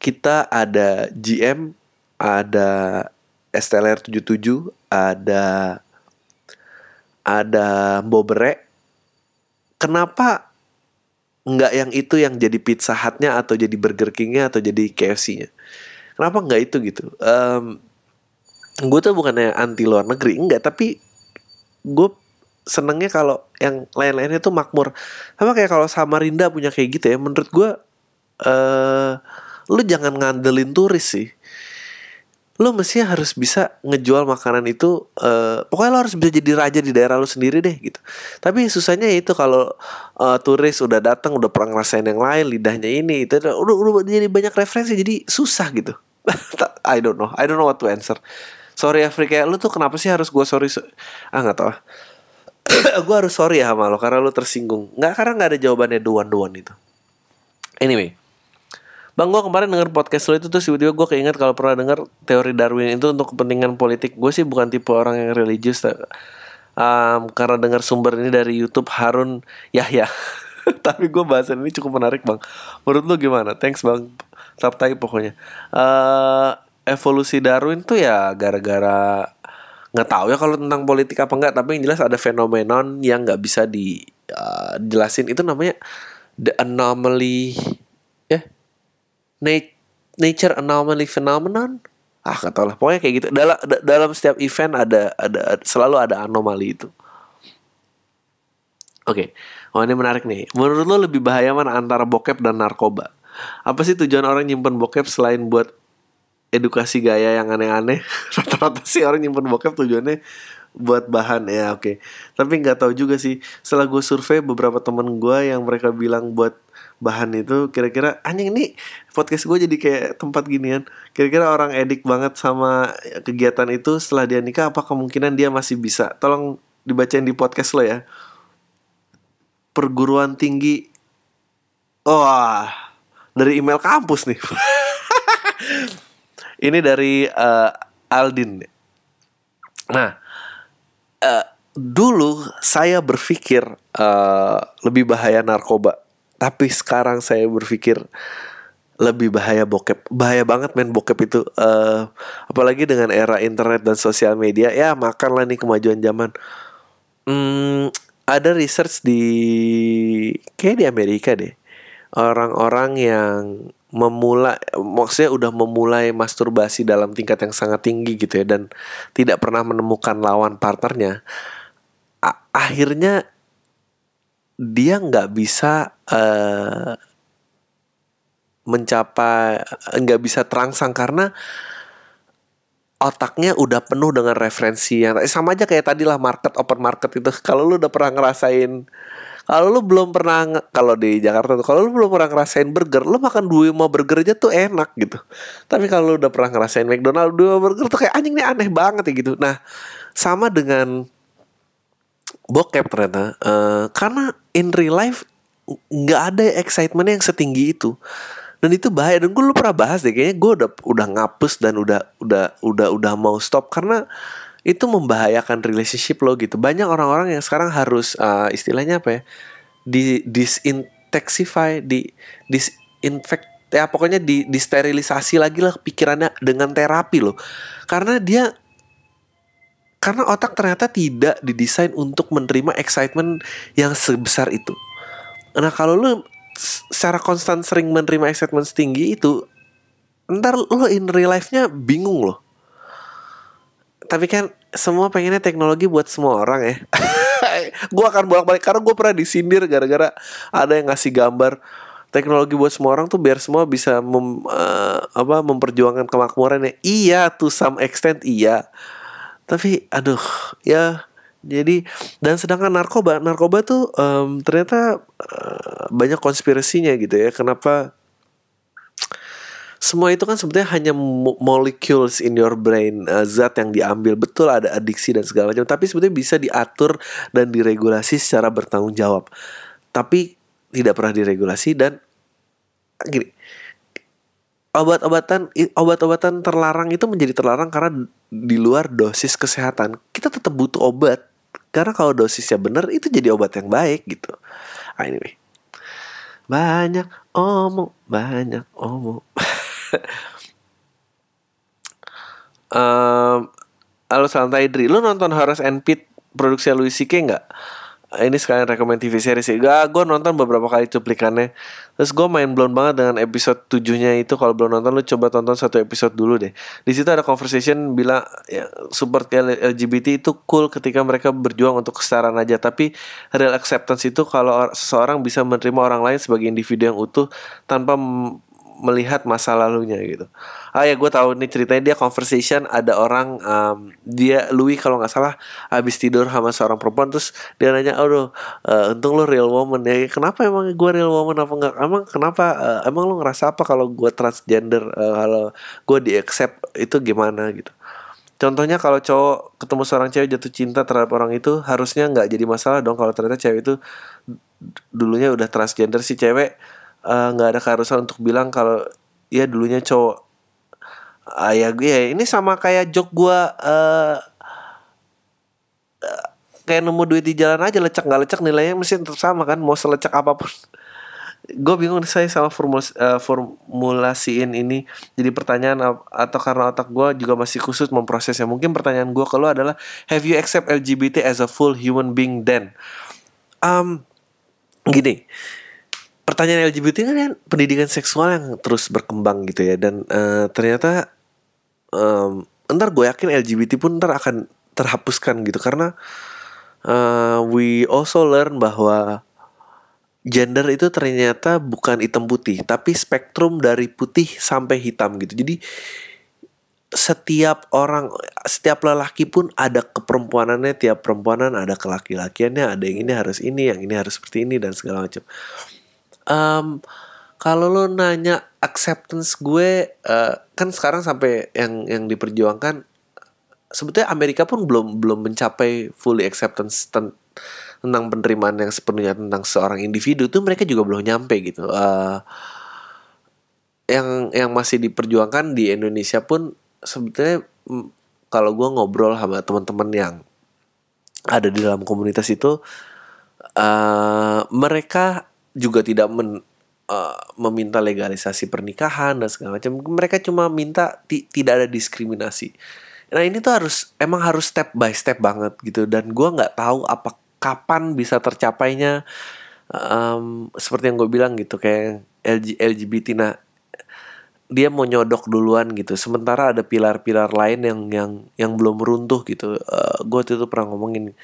S1: kita ada GM ada STLR 77 ada ada Bobere kenapa nggak yang itu yang jadi pizza hutnya atau jadi burger kingnya atau jadi KFC-nya kenapa nggak itu gitu? Um, gue tuh bukannya anti luar negeri enggak tapi gue senengnya kalau yang lain-lainnya tuh makmur. Sama kayak kalau Samarinda punya kayak gitu ya menurut gue uh, lu jangan ngandelin turis sih. Lu mesti harus bisa ngejual makanan itu uh, pokoknya lo harus bisa jadi raja di daerah lu sendiri deh gitu. Tapi susahnya itu kalau uh, turis udah datang udah pernah ngerasain yang lain lidahnya ini itu udah udah jadi banyak referensi jadi susah gitu. I don't know I don't know what to answer. Sorry Afrika lu tuh kenapa sih harus gue sorry so ah nggak tau gue harus sorry ya sama lo karena lu tersinggung. Nggak karena nggak ada jawabannya duan itu. Anyway Bang gue kemarin denger podcast lo itu tuh tiba-tiba gue keinget kalau pernah denger teori Darwin itu untuk kepentingan politik. Gue sih bukan tipe orang yang religius um, Karena denger sumber ini dari Youtube Harun Yahya. Tapi gue bahasan ini cukup menarik bang. Menurut lu gimana? Thanks bang. Tap pokoknya. Uh, evolusi Darwin tuh ya gara-gara nggak tahu ya kalau tentang politik apa enggak tapi yang jelas ada fenomenon yang nggak bisa dijelasin uh, itu namanya the anomaly ya yeah? nature anomaly phenomenon? Ah nggak tahu lah. Pokoknya kayak gitu. Dalam dalam setiap event ada ada selalu ada anomali itu. Oke. Okay. oh ini menarik nih. Menurut lo lebih bahaya mana antara bokep dan narkoba? Apa sih tujuan orang nyimpen bokep selain buat edukasi gaya yang aneh-aneh. Rata-rata sih orang nyimpen bokep tujuannya buat bahan. Ya oke. Okay. tapi nggak tahu juga sih. Setelah gue survei beberapa temen gue yang mereka bilang buat bahan itu kira-kira anjing ini podcast gue jadi kayak tempat ginian. Kira-kira orang edik banget sama kegiatan itu setelah dia nikah apa kemungkinan dia masih bisa? Tolong dibacain di podcast lo ya. Perguruan tinggi. Wah. Oh, dari email kampus nih Ini dari uh, Aldin. Nah, uh, dulu saya berpikir uh, lebih bahaya narkoba, tapi sekarang saya berpikir lebih bahaya bokep. Bahaya banget main bokep itu. Uh, apalagi dengan era internet dan sosial media, ya makanlah nih kemajuan zaman. Hmm, ada research di kayak di Amerika deh. Orang-orang yang memulai maksudnya udah memulai masturbasi dalam tingkat yang sangat tinggi gitu ya dan tidak pernah menemukan lawan partnernya akhirnya dia nggak bisa uh, mencapai nggak bisa terangsang karena otaknya udah penuh dengan referensi yang sama aja kayak tadi lah market open market itu. Kalau lu udah pernah ngerasain kalau lu belum pernah kalau di Jakarta tuh kalau lu belum pernah ngerasain burger lu makan dua lima burger aja tuh enak gitu. Tapi kalau lu udah pernah ngerasain McDonald dua burger tuh kayak anjing nih aneh banget ya gitu. Nah sama dengan bokep ternyata uh, karena in real life nggak ada excitement yang setinggi itu. Dan itu bahaya dan gue lu pernah bahas deh kayaknya gue udah udah ngapus dan udah udah udah udah mau stop karena itu membahayakan relationship lo gitu. Banyak orang-orang yang sekarang harus uh, istilahnya apa ya di disintoxify di disinfect ya pokoknya di disterilisasi lagi lah pikirannya dengan terapi loh karena dia karena otak ternyata tidak didesain untuk menerima excitement yang sebesar itu. Nah kalau lo secara konstan sering menerima excitement setinggi itu ntar lo in real life-nya bingung loh tapi kan semua pengennya teknologi buat semua orang ya. Gue akan bolak-balik karena gue pernah disindir gara-gara ada yang ngasih gambar teknologi buat semua orang tuh biar semua bisa mem, uh, apa memperjuangkan kemakmuran ya iya to some extent iya. Tapi aduh ya jadi dan sedangkan narkoba narkoba tuh um, ternyata uh, banyak konspirasinya gitu ya. Kenapa semua itu kan sebetulnya hanya molecules in your brain uh, zat yang diambil. Betul ada adiksi dan segala macam tapi sebetulnya bisa diatur dan diregulasi secara bertanggung jawab. Tapi tidak pernah diregulasi dan gini obat-obatan obat-obatan terlarang itu menjadi terlarang karena di luar dosis kesehatan. Kita tetap butuh obat karena kalau dosisnya benar itu jadi obat yang baik gitu. Ah, anyway. Banyak omong banyak omong um, Halo Santai Dri. Lu nonton Horace and Pete Produksi Louis C.K. nggak? Ini sekalian rekomend TV series sih. Gak, gue nonton beberapa kali cuplikannya. Terus gue main blown banget dengan episode 7-nya itu. Kalau belum nonton lu coba tonton satu episode dulu deh. Di situ ada conversation bilang ya, Support LGBT itu cool ketika mereka berjuang untuk kesetaraan aja. Tapi real acceptance itu kalau seseorang bisa menerima orang lain sebagai individu yang utuh Tanpa melihat masa lalunya gitu. Ah ya gue tahu nih ceritanya dia conversation ada orang um, dia Louis kalau nggak salah habis tidur sama seorang perempuan terus dia nanya aduh uh, untung lo real woman ya kenapa emang gue real woman apa enggak emang kenapa uh, emang lo ngerasa apa kalau gue transgender uh, kalau gue di accept itu gimana gitu. Contohnya kalau cowok ketemu seorang cewek jatuh cinta terhadap orang itu harusnya nggak jadi masalah dong kalau ternyata cewek itu dulunya udah transgender si cewek nggak uh, ada keharusan untuk bilang kalau ya dulunya cowok. Uh, gue ya ini sama kayak jok gue uh, uh, kayak nemu duit di jalan aja lecek nggak lecek nilainya mesti tetap sama kan? Mau selecek apa pun. Gue bingung saya sama formulas, uh, formulasiin ini. Jadi pertanyaan atau karena otak gue juga masih khusus memprosesnya. Mungkin pertanyaan gue kalau adalah have you accept LGBT as a full human being then? Um, gini pertanyaan LGBT kan, kan pendidikan seksual yang terus berkembang gitu ya. Dan uh, ternyata um, ntar gue yakin LGBT pun ntar akan terhapuskan gitu. Karena uh, we also learn bahwa gender itu ternyata bukan hitam putih tapi spektrum dari putih sampai hitam gitu. Jadi setiap orang setiap lelaki pun ada keperempuanannya tiap perempuanan ada kelaki-lakiannya ada yang ini harus ini yang ini harus seperti ini dan segala macam um, kalau lo nanya acceptance gue uh, kan sekarang sampai yang yang diperjuangkan sebetulnya Amerika pun belum belum mencapai fully acceptance ten, tentang penerimaan yang sepenuhnya tentang seorang individu itu mereka juga belum nyampe gitu. Uh, yang yang masih diperjuangkan di Indonesia pun sebetulnya kalau gue ngobrol sama teman-teman yang ada di dalam komunitas itu uh, mereka juga tidak men, uh, meminta legalisasi pernikahan dan segala macam. Mereka cuma minta tidak ada diskriminasi. Nah ini tuh harus emang harus step by step banget gitu. Dan gue nggak tahu apa kapan bisa tercapainya. Um, seperti yang gue bilang gitu kayak LG, LGBT. Nah dia mau nyodok duluan gitu. Sementara ada pilar-pilar lain yang yang yang belum runtuh gitu. Uh, gue tuh pernah ngomongin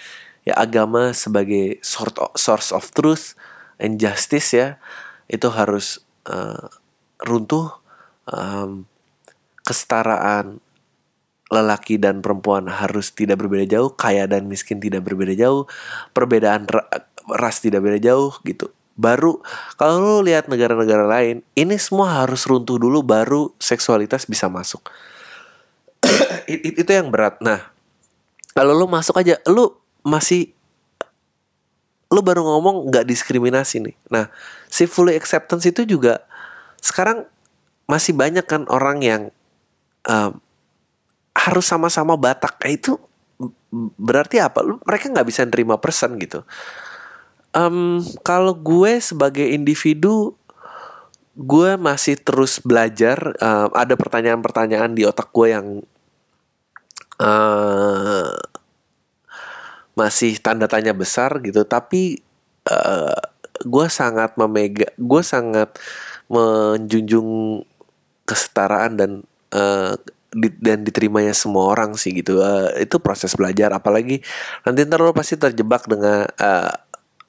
S1: ya agama sebagai sort of, source of truth injustice ya itu harus uh, runtuh um, kesetaraan lelaki dan perempuan harus tidak berbeda jauh kaya dan miskin tidak berbeda jauh perbedaan ras tidak beda jauh gitu. Baru kalau lo lihat negara-negara lain ini semua harus runtuh dulu baru seksualitas bisa masuk. Itu yang berat. Nah kalau lo masuk aja lo masih lu baru ngomong nggak diskriminasi nih. Nah, si fully acceptance itu juga sekarang masih banyak kan orang yang um, harus sama-sama Batak. Nah, itu berarti apa? Lu mereka nggak bisa nerima person gitu. Um, kalau gue sebagai individu, gue masih terus belajar. Um, ada pertanyaan-pertanyaan di otak gue yang uh, masih tanda tanya besar gitu. Tapi uh, gue sangat memega, gue sangat menjunjung kesetaraan dan uh, di, dan diterimanya semua orang sih gitu uh, itu proses belajar apalagi nanti ntar lo pasti terjebak dengan uh,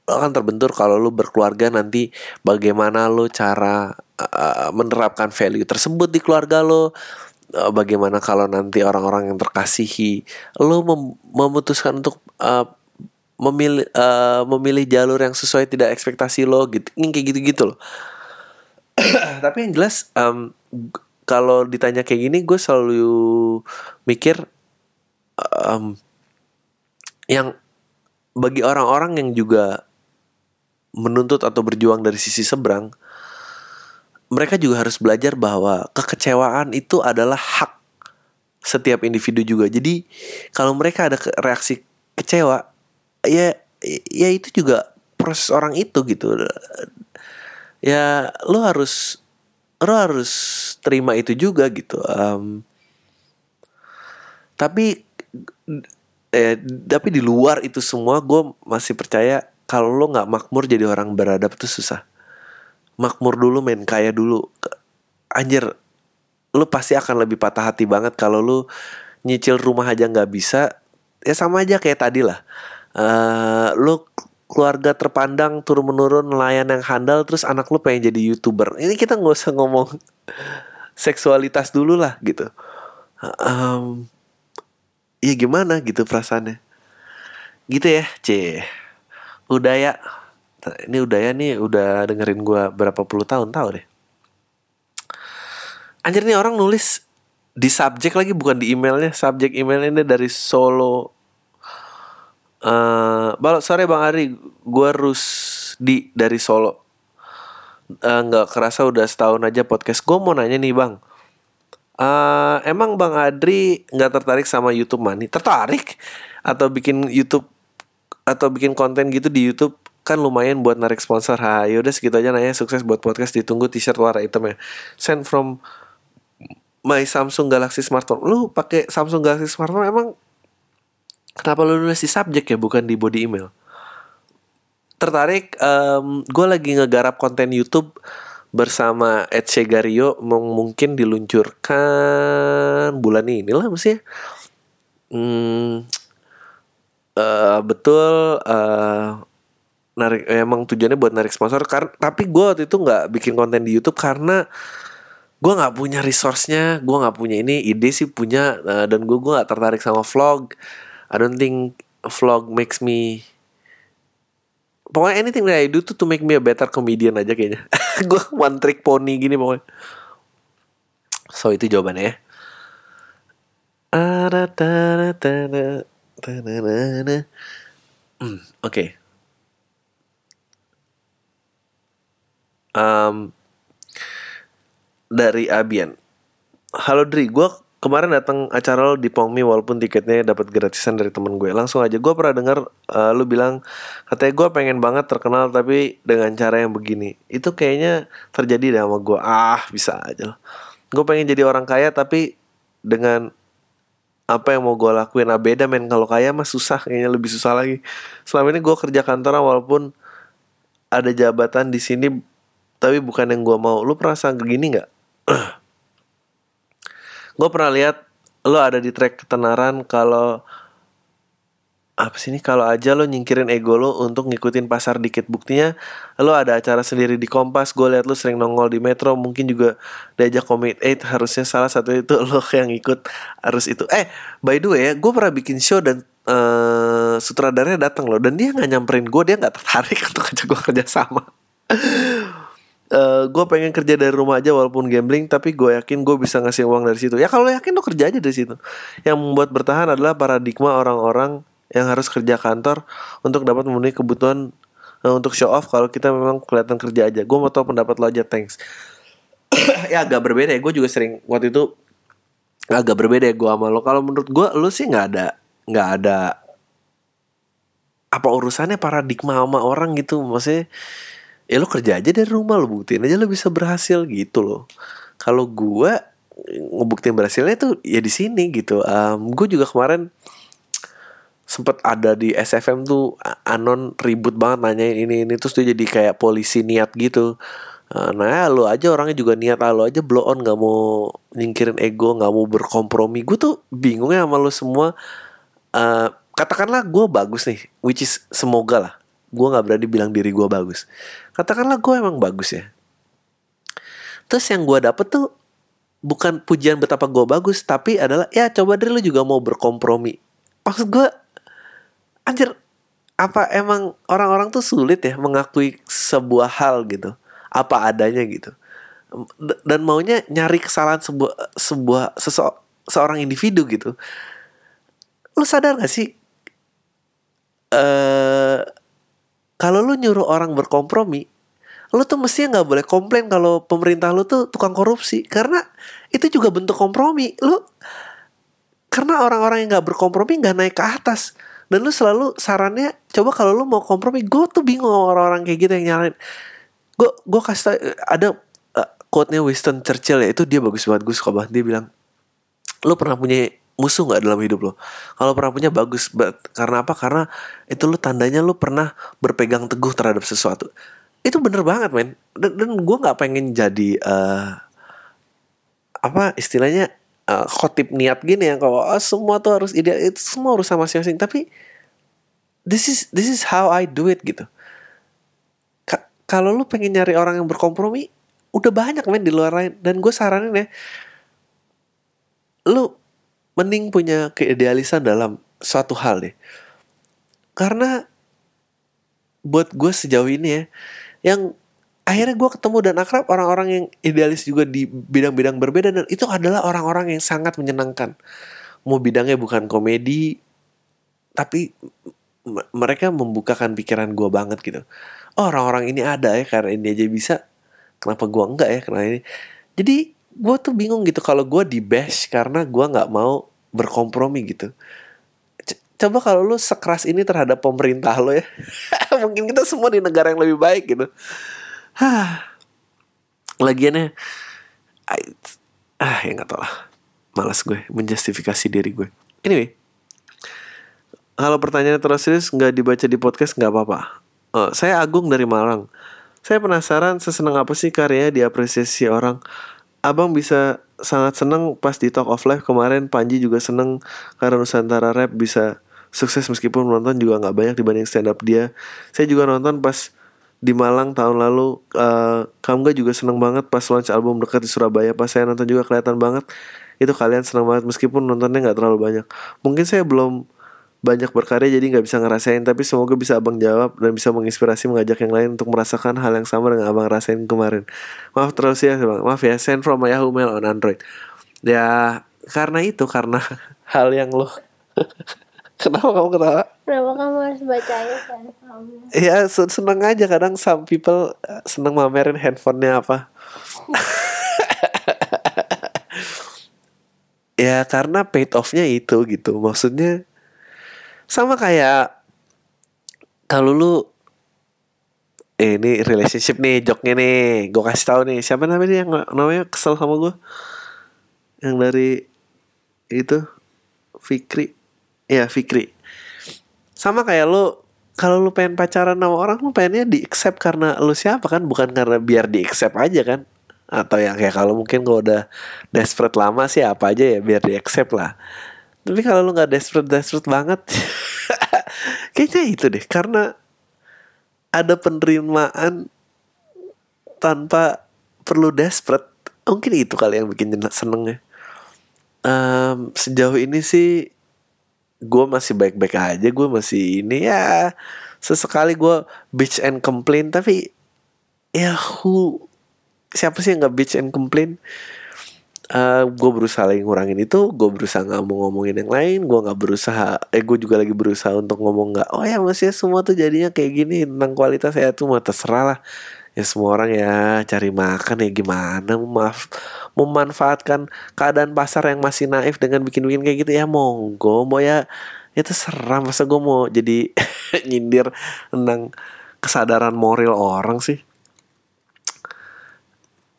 S1: lo akan terbentur kalau lo berkeluarga nanti bagaimana lo cara uh, menerapkan value tersebut di keluarga lo uh, bagaimana kalau nanti orang-orang yang terkasihi lo mem memutuskan untuk uh, memilih uh, memilih jalur yang sesuai tidak ekspektasi lo gitu. Ini kayak gitu-gitu loh. Tapi yang jelas um, kalau ditanya kayak gini gue selalu mikir um, yang bagi orang-orang yang juga menuntut atau berjuang dari sisi seberang mereka juga harus belajar bahwa kekecewaan itu adalah hak setiap individu juga. Jadi kalau mereka ada reaksi kecewa. Ya ya itu juga proses orang itu gitu. Ya lo harus lo harus terima itu juga gitu um, tapi eh tapi di luar itu semua gue masih percaya kalau lo nggak makmur jadi orang beradab itu susah. Makmur dulu main kaya dulu. Anjir lo pasti akan lebih patah hati banget kalau lo nyicil rumah aja nggak bisa ya sama aja kayak tadi lah. Uh, lo keluarga terpandang turun menurun nelayan yang handal terus anak lu pengen jadi youtuber. Ini kita nggak usah ngomong seksualitas dulu lah gitu. Um, ya gimana gitu perasaannya? Gitu ya c. Udah ya ini udah ya nih udah dengerin gue berapa puluh tahun tahu deh. Anjir nih orang nulis di subjek lagi bukan di emailnya subjek emailnya dari Solo Uh, balok sore Bang Ari, gue di dari Solo. Eh, nggak uh, kerasa udah setahun aja podcast. Gue mau nanya nih Bang. Uh, emang Bang Adri nggak tertarik sama YouTube Money? Tertarik? Atau bikin YouTube atau bikin konten gitu di YouTube kan lumayan buat narik sponsor. Ha, yaudah segitu aja nanya sukses buat podcast ditunggu t-shirt warna hitam ya. Send from my Samsung Galaxy smartphone. Lu pakai Samsung Galaxy smartphone emang Kenapa lu nulis di subjek ya bukan di body email? Tertarik? Um, gue lagi ngegarap konten YouTube bersama Ed Shegario mungkin diluncurkan bulan ini lah mesti. Hmm, uh, betul uh, narik emang tujuannya buat narik sponsor karena tapi gue waktu itu nggak bikin konten di YouTube karena gue nggak punya resource-nya gue nggak punya ini ide sih punya uh, dan gue gue nggak tertarik sama vlog. I don't think vlog makes me Pokoknya anything that I do tuh to make me a better comedian aja kayaknya. Gue one trick pony gini pokoknya. So itu jawabannya ya. Hmm, Oke. Okay. um, Dari Abian. Halo Dri, gue kemarin datang acara lo di Pongmi walaupun tiketnya dapat gratisan dari temen gue. Langsung aja gue pernah dengar uh, lu bilang katanya gue pengen banget terkenal tapi dengan cara yang begini. Itu kayaknya terjadi deh sama gue ah bisa aja loh gue pengen jadi orang kaya tapi dengan apa yang mau gue lakuin. Ah beda men. Kalau kaya mah susah kayaknya lebih susah lagi. Selama ini gue kerja kantoran walaupun ada jabatan di sini tapi bukan yang gue mau. Lu perasaan begini nggak gue pernah lihat lo ada di track ketenaran kalau apa sih ini kalau aja lo nyingkirin ego lo untuk ngikutin pasar dikit. Buktinya lo ada acara sendiri di Kompas gue liat lo sering nongol di Metro mungkin juga diajak Commit 8 harusnya salah satu itu lo yang ikut harus itu. Eh by the way ya gue pernah bikin show dan uh, sutradaranya datang lo dan dia nggak nyamperin gue dia nggak tertarik untuk ajak gue kerja sama uh, eh, gue pengen kerja dari rumah aja walaupun gambling tapi gue yakin gue bisa ngasih uang dari situ. Ya kalau yakin lo kerja aja dari situ. Yang membuat bertahan adalah paradigma orang-orang yang harus kerja kantor untuk dapat memenuhi kebutuhan uh, untuk show off kalau kita memang kelihatan kerja aja. Gue mau tau pendapat lo aja thanks. Ya agak berbeda ya. Gue juga sering waktu itu agak berbeda ya gue sama lo kalau menurut gue lo sih nggak ada nggak ada apa urusannya paradigma sama orang gitu. Maksudnya ya lo kerja aja dari rumah lo buktiin aja lo bisa berhasil gitu loh. Kalau gua ngebuktiin berhasilnya tuh ya di sini gitu. Um, gue juga kemarin sempet ada di SFM tuh anon ribut banget nanyain ini ini terus dia jadi kayak polisi niat gitu. Nah lo aja orangnya juga niat ah, lo aja blow on nggak mau nyingkirin ego nggak mau berkompromi. Gue tuh bingung ya sama lo semua. Uh, katakanlah gue bagus nih which is semoga lah gue nggak berani bilang diri gue bagus. Katakanlah gue emang bagus ya. Terus yang gue dapet tuh bukan pujian betapa gue bagus tapi adalah ya coba deh lo juga mau berkompromi. Maksud gue anjir apa emang orang-orang tuh sulit ya mengakui sebuah hal gitu? Apa adanya gitu. Dan maunya nyari kesalahan sebuah sebuah sese, seorang individu gitu. Lu sadar gak sih uh, kalau lu nyuruh orang berkompromi lu tuh mestinya nggak boleh komplain kalau pemerintah lu tuh tukang korupsi. Karena itu juga bentuk kompromi. Lu karena orang-orang yang nggak berkompromi nggak naik ke atas. Dan lu selalu sarannya coba kalau lu mau kompromi gue tuh bingung orang-orang kayak gitu yang nyalain gue gue kasih tau, ada uh, quote-nya Winston Churchill ya itu dia bagus banget gue suka banget dia bilang lo pernah punya musuh nggak dalam hidup lo? Kalau pernah punya bagus but, karena apa? Karena itu lo tandanya lo pernah berpegang teguh terhadap sesuatu. Itu bener banget men. Dan, dan gue nggak pengen jadi uh, apa istilahnya uh, khotib niat gini ya kalau oh, semua tuh harus ideal itu semua harus sama masing-masing. Tapi this is this is how I do it gitu. Kalau lu pengen nyari orang yang berkompromi udah banyak men di luar lain. Dan gue saranin ya lu mending punya keidealisan dalam suatu hal deh. Karena buat gue sejauh ini ya yang akhirnya gue ketemu dan akrab orang-orang yang idealis juga di bidang-bidang berbeda dan itu adalah orang-orang yang sangat menyenangkan. Mau bidangnya bukan komedi tapi mereka membukakan pikiran gue banget gitu. Oh, orang-orang ini ada ya karena ini aja bisa kenapa gua enggak ya karena ini? Jadi gue tuh bingung gitu kalau gue di bash karena gue nggak mau berkompromi gitu. Coba kalau lu sekeras ini terhadap pemerintah lo ya. Mungkin kita semua di negara yang lebih baik gitu. Hah. lagiannya ah ya nggak tau lah. Malas gue menjustifikasi diri gue. Anyway. Kalau pertanyaannya terus serius nggak dibaca di podcast nggak apa-apa. Oh, saya Agung dari Malang. Saya penasaran sesenang apa sih karya diapresiasi orang. Abang bisa sangat seneng pas di Talk of Life kemarin Panji juga seneng karena Nusantara Rap bisa sukses meskipun nonton juga nggak banyak dibanding stand up dia. Saya juga nonton pas di Malang tahun lalu uh, Kamga juga seneng banget pas launch album dekat di Surabaya pas saya nonton juga kelihatan banget itu kalian seneng banget meskipun nontonnya nggak terlalu banyak mungkin saya belum banyak berkarya jadi nggak bisa ngerasain tapi semoga bisa abang jawab dan bisa menginspirasi mengajak yang lain untuk merasakan hal yang sama dengan abang rasain kemarin. Maaf terus ya bang. Maaf ya send from my Yahoo Mail on Android. Ya karena itu karena hal yang lo kenapa kamu ketawa?
S2: Kenapa kamu harus bacanya send from?
S1: Ya seneng aja kadang some people eh, seneng mamerin handphonenya apa. Ya karena paid offnya itu gitu. Maksudnya sama kayak kalau lu eh, ini relationship nih joknya nih gue kasih tahu nih siapa namanya yang namanya kesel sama gue yang dari itu Fikri. Ya Fikri. Sama kayak lu kalau lu pengen pacaran sama orang lu pengennya di accept karena lu siapa kan? Bukan karena biar di accept aja kan? Atau yang kayak kalau mungkin kalau udah desperate lama sih apa aja ya biar di accept lah tapi kalau lu nggak desperate desperate banget kayaknya itu deh. Karena ada penerimaan tanpa perlu desperate. Mungkin itu kali yang bikin seneng ya um, sejauh ini sih gue masih baik-baik aja. Gue masih ini ya sesekali gue bitch and complain. Tapi ya who siapa sih yang nggak bitch and complain uh, eh, gue berusaha lagi ngurangin itu gue berusaha nggak mau ngomongin yang lain gue nggak berusaha eh gue juga lagi berusaha untuk ngomong nggak oh ya masih semua tuh jadinya kayak gini tentang kualitas saya tuh mah terserah lah. Ya semua orang ya cari makan ya gimana maaf memanfaatkan keadaan pasar yang masih naif dengan bikin-bikin kayak gitu? Ya monggo mau ya. Ya terserah masa gue mau jadi nyindir tentang kesadaran moral orang sih?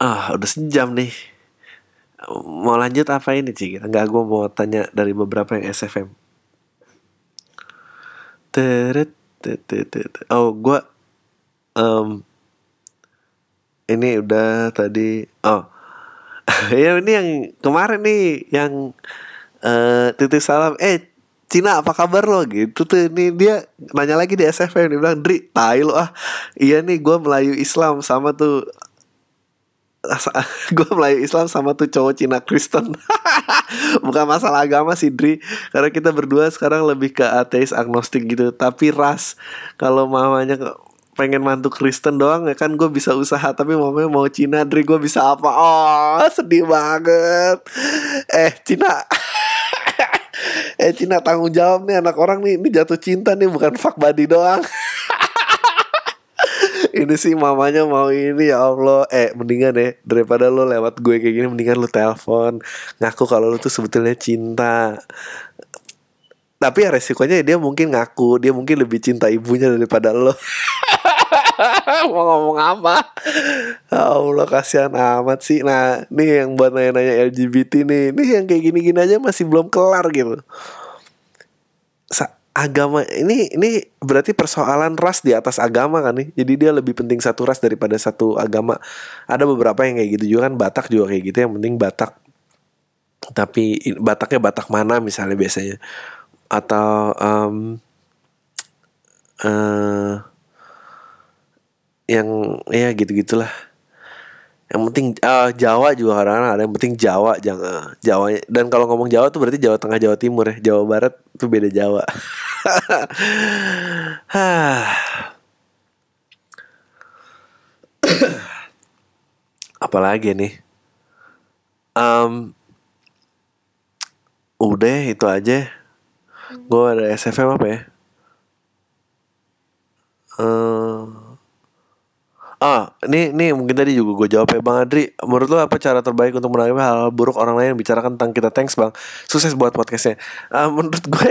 S1: Ah udah sejam nih mau lanjut apa ini sih nggak gue mau tanya dari beberapa yang SFM Teret, oh gue em, ini udah tadi oh. Ya ini yang kemarin nih yang eh titip salam eh Cina apa kabar lo? Gitu tuh ini dia nanya lagi di SFM dia bilang Dri tai lo ah. Iya nih gue Melayu Islam sama tuh gue Melayu Islam sama tuh cowok Cina Kristen. Bukan masalah agama sih Dri. Karena kita berdua sekarang lebih ke ateis agnostik gitu. Tapi ras kalau mamanya pengen mantu Kristen doang ya kan gue bisa usaha. Tapi mamanya mau Cina Dri gue bisa apa? Oh sedih banget. Eh Cina. Eh Cina tanggung jawab nih anak orang nih. Ini jatuh cinta nih bukan fuck buddy doang ini sih mamanya mau ini ya Allah. Eh mendingan ya daripada lo lewat gue kayak gini mendingan lo telepon. Ngaku kalau lo tuh sebetulnya cinta. Tapi ya resikonya dia mungkin ngaku. Dia mungkin lebih cinta ibunya daripada lo. Mau ngomong apa? Ya Allah kasihan amat sih. Nah nih yang buat nanya-nanya LGBT nih. Nih yang kayak gini-gini aja masih belum kelar gitu. Sa- agama ini ini berarti persoalan ras di atas agama kan nih? Jadi dia lebih penting satu ras daripada satu agama. Ada beberapa yang kayak gitu juga kan Batak juga kayak gitu. Yang penting Batak. Tapi Bataknya Batak mana misalnya biasanya? Atau em, eh yang ya gitu gitulah yang penting ah, Jawa juga kadang-kadang ada yang penting Jawa jangan Jawa. Dan kalau ngomong Jawa tuh berarti Jawa Tengah Jawa Timur ya. Jawa Barat tuh beda Jawa. Apalagi nih? Em, udah itu aja. Gue ada SFM apa ya? Eh, Ah, ini ini mungkin tadi juga gue jawab ya Bang Adri. Menurut lo apa cara terbaik untuk menanggapi hal, buruk orang lain yang bicarakan tentang kita? Thanks Bang. Sukses buat podcastnya. Ah, menurut gue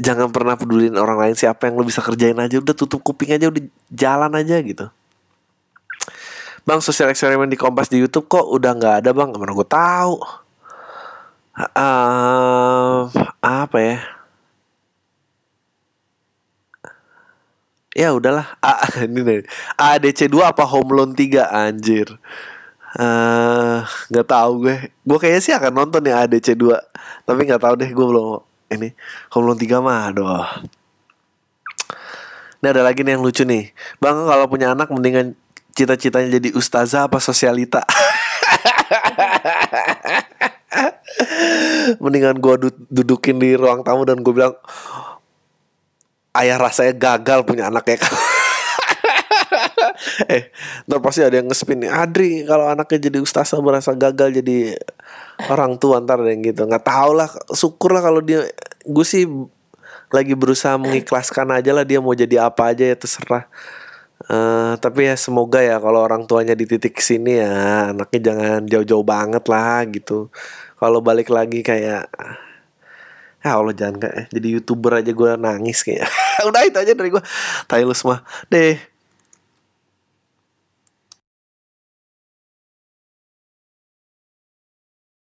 S1: jangan pernah pedulin orang lain siapa yang lo bisa kerjain aja. Udah tutup kuping aja, udah jalan aja gitu. Bang, sosial eksperimen di Kompas di YouTube kok udah nggak ada Bang? Mana gue tahu. Ah, apa ya? Ya udahlah. A ini nih. ADC 2 apa Home Loan 3 anjir. Eh, nggak tahu gue. Gue kayaknya sih akan nonton ya ADC 2. Tapi nggak tahu deh gue belum ini Home Loan 3 mah aduh. Ini ada lagi nih yang lucu nih. Bang kalau punya anak mendingan cita-citanya jadi ustazah apa sosialita? mendingan gue du- dudukin di ruang tamu dan gue bilang ayah rasanya gagal punya anak ya eh ntar pasti ada yang ngespin nih Adri kalau anaknya jadi ustazah merasa gagal jadi orang tua ntar yang gitu. Nggak tahu lah syukur lah kalau dia gue sih lagi berusaha mengikhlaskan aja lah dia mau jadi apa aja ya terserah. Eh, tapi ya semoga ya kalau orang tuanya di titik sini ya anaknya jangan jauh-jauh banget lah gitu. Kalau balik lagi kayak Ya Allah jangan kayak jadi youtuber aja gue nangis kayak Udah itu aja dari gue Tai lu semua. Deh